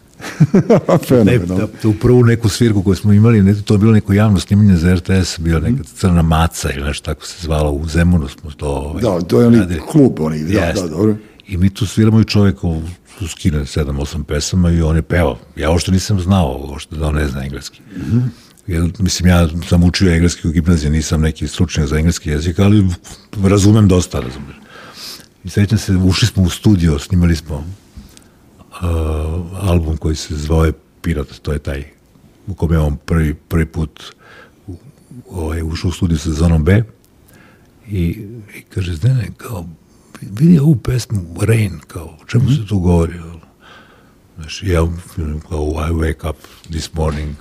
Ne, da, u prvu neku svirku koju smo imali, ne, to je bilo neko javno snimanje za RTS, bila neka crna maca ili nešto tako se zvalo, u Zemunu smo to ovaj, Da, to je onaj radili. klub, onaj, da, da, dobro. I mi tu sviramo i čovjeka u su skine 7-8 pesama i on je pevao. Ja ovo što nisam znao, ovo što da on ne zna engleski. Jer, mislim, ja sam učio engleski u gimnaziji, nisam neki stručnjak za engleski jezik, ali razumem dosta, razumem. I sećam se, ušli smo u studio, snimali smo uh, album koji se zove Pirot, to je taj u kome je on prvi, prvi put ovaj, ušao u studiju sa Zonom B i, i kaže, Zdene, kao, vidi ovu pesmu Rain, kao, o čemu se tu govori? Znaš, ja kao I wake up this morning,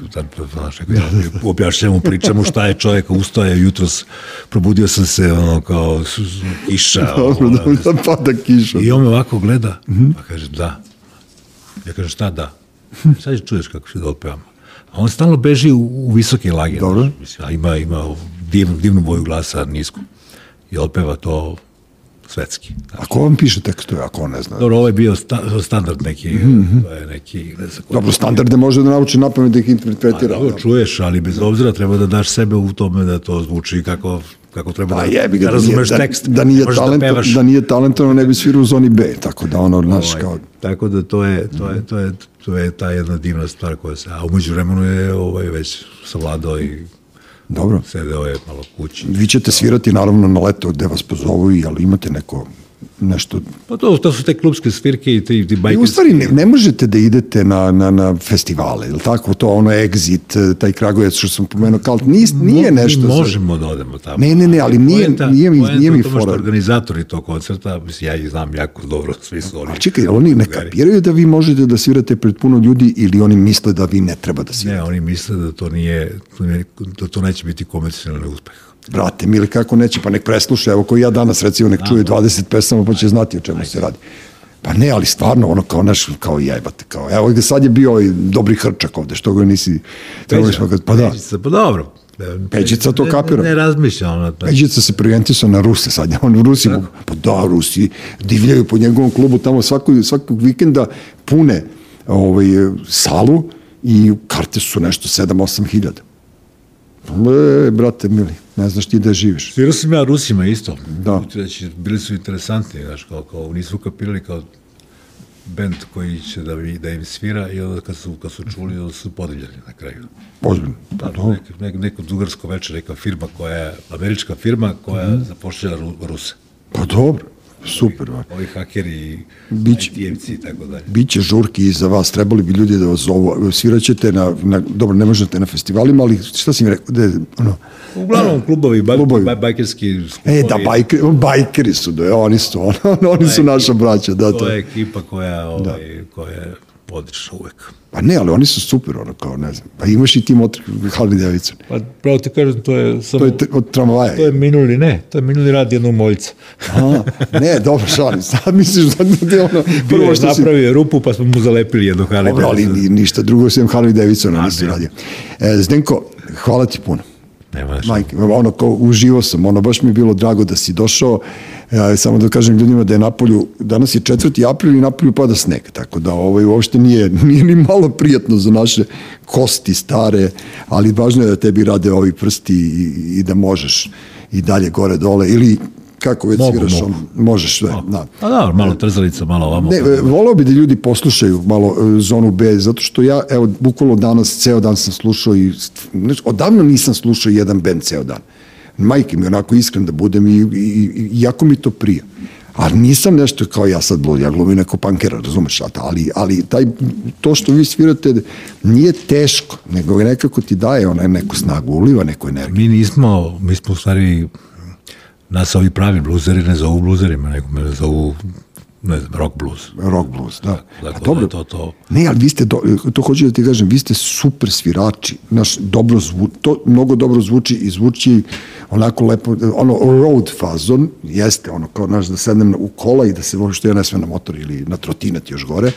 znaš, ja objašnjam pričam šta je čovjek, ustaje jutros, probudio sam se, ono, kao, kiša. Dobro, ono, da, da pada kiša. I on me ovako gleda, pa kaže, da. Ja kažem, šta da? Sad čuješ kako se otpevam. A on stalno beži u, u visoke lage. Dobro. znaš, Mislim, a ima, ima divnu, divnu boju glasa, nisku. I otpeva to svetski. Da. A ko vam piše tekstove, ako on ne zna? Dobro, ovo je bio sta, standard neki, to je neki, ne znam Dobro, standarde može da nauči na pamet da ih A, interpretira. dobro, čuješ, ali bez obzira treba da daš sebe u tome da to zvuči kako, kako treba Pa da, jebi ga, da da, razumeš da, tekst. da, nije talent, pevaš. da nije talentovan, ne bi svirao u zoni B, tako da ono, znaš, Ovaj, kao, Tako da to je, to je, to je, to je ta jedna divna stvar koja se, a umeđu vremenu je ovaj, već savladao i dobro. sedeo je malo kući. Vi ćete svirati naravno na leto gde vas pozovu, ali imate neko nešto... Pa to, to su te klubske svirke i ti, ti I bajkerski. u stvari ne, ne možete da idete na, na, na festivale, ili tako, to ono Exit, taj Kragujevac što sam pomenuo, kao, nije Mo- nešto... Mi za- možemo da odemo tamo. Ne, ne, ne, ali nije- nije mi- poenta nije mi fora. organizatori tog koncerta, mislim, ja ih znam jako dobro, svi su oni. A čekaj, oni ne kapiraju da vi možete da svirate pred puno ljudi ili oni misle da vi ne treba da svirate? Ne, oni misle da to nije, da to neće biti komercijalni uspeh. Brate, mili, kako neće, pa nek presluša, evo koji ja danas recimo nek čuje 20 pesama pa će znati o čemu se radi. Pa ne, ali stvarno, ono kao naš, kao jebate, kao, evo gde sad je bio ovaj dobri hrčak ovde, što ga nisi, trebali smo ga, pa da, Peđica, pa dobro. Peđica to kapira. Ne, ne razmišlja ona. to. Peđica se preorijentisao na Ruse sad, on Rusi, mu- pa da, Rusi divljaju po njegovom klubu, tamo svakog, svakog vikenda pune ovaj, salu i karte su nešto 7-8 hiljada. E, brate mili, ne znaš ti da živiš. Svirao sam ja Rusima isto. Da. Reći, bili su interesantni, znaš, kao, kao nisu kapirali kao bend koji će da, vi, da im svira i onda kad su, kad su čuli, onda su podiljali na kraju. Ozbiljno. Da, dobro. nek, nek, neko dugarsko večer, neka firma koja je, američka firma koja mm. zapošlja Ru, Ruse. Pa dobro, super. ba. Ovi hakeri IT-evci i tako dalje. Biće žurki i za vas, trebali bi ljudi da vas zovu. Sviraćete na, na, dobro, ne možete na festivalima, ali šta si mi rekao, da, ono, Uglavnom klubovi, baj, Klubovi. baj, bajkerski e, da, bajkeri, bajkeri su, da, oni su, ono, oni su naša braća, da, To to. je ekipa koja, ovaj, koja je odlična uvek. Pa ne, ali oni su super, ono, kao, ne znam, pa imaš i ti motor Harley Davidson. Pa pravo ti kažem, to je samo... To je od tramvaja. To je minuli, ne, to je minuli rad jednog moljca. A, ne, dobro, šalim, sad misliš da ti ono, Bio prvo je, što si... napravio je rupu, pa smo mu zalepili jednu Harley Dobro, ali Davidson. ni, ništa drugo sem Harley Davidsona nisi radio. E, Zdenko, hvala ti puno. Nema. Majke, ono, kao, uživo sam, ono, baš mi je bilo drago da si došao, e, samo da kažem ljudima da je napolju, danas je 4. april i napolju pada sneg, tako da ovaj, uopšte nije, nije ni malo prijatno za naše kosti stare, ali važno je da tebi rade ovi prsti i, i da možeš i dalje gore dole, ili kako već Mogu, sviraš, mogu. on, možeš sve, da. A da, malo trzalica, malo ovamo. Ne, e, voleo bi da ljudi poslušaju malo e, zonu B, zato što ja, evo, bukvalno danas, ceo dan sam slušao i, znači, odavno nisam slušao jedan band ceo dan. Majke mi, onako iskren da budem i, i, i jako mi to prija. A nisam nešto kao ja sad blud, ja glumim neko pankera, razumeš, a ta- ali, ali taj, to što vi svirate nije teško, nego nekako ti daje onaj neku snagu, uliva neku energiju. Mi nismo, mi smo u stvari, nas ovi pravi bluzeri ne zovu bluzerima, nego me zovu, ne znam, rock blues. Rock blues, da. Dakle, A dobro, to, to, Ne, ali vi ste, do, to hoću da ti kažem, vi ste super svirači. Naš, dobro zvu, to mnogo dobro zvuči i zvuči onako lepo, ono road fazon, jeste ono kao naš da sednem u kola i da se što ja ne sve na motor ili na trotinet još gore,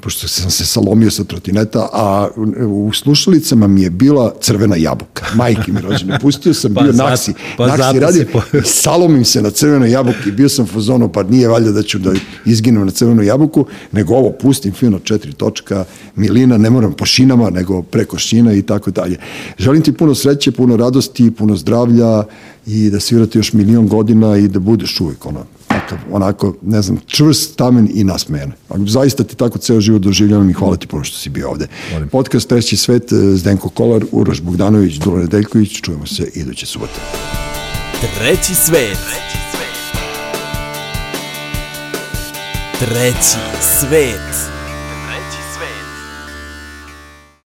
pošto sam se salomio sa trotineta, a u slušalicama mi je bila crvena jabuka. Majke mi rođene. Pustio sam, Pa bio zato- naksi. pa naksi radio, po- i salomim se na crvenoj jabuki, bio sam fazono, pa nije valjda da ću da izginem na crvenu jabuku, nego ovo pustim fino četiri točka, milina, ne moram po šinama, nego preko šina i tako dalje. Želim ti puno sreće, puno radosti, puno zdravlja i da svirate još milion godina i da budeš uvek ono, takav, onako, ne znam, čvrst, stamen i nasmejan. Zaista ti tako ceo život doživljavam i hvala ti puno što si bio ovde. Molim. Podcast Treći svet, eh, Zdenko Kolar, Uroš Bogdanović, Dula Nedeljković, čujemo se iduće subote. Treći svet. Treći svet.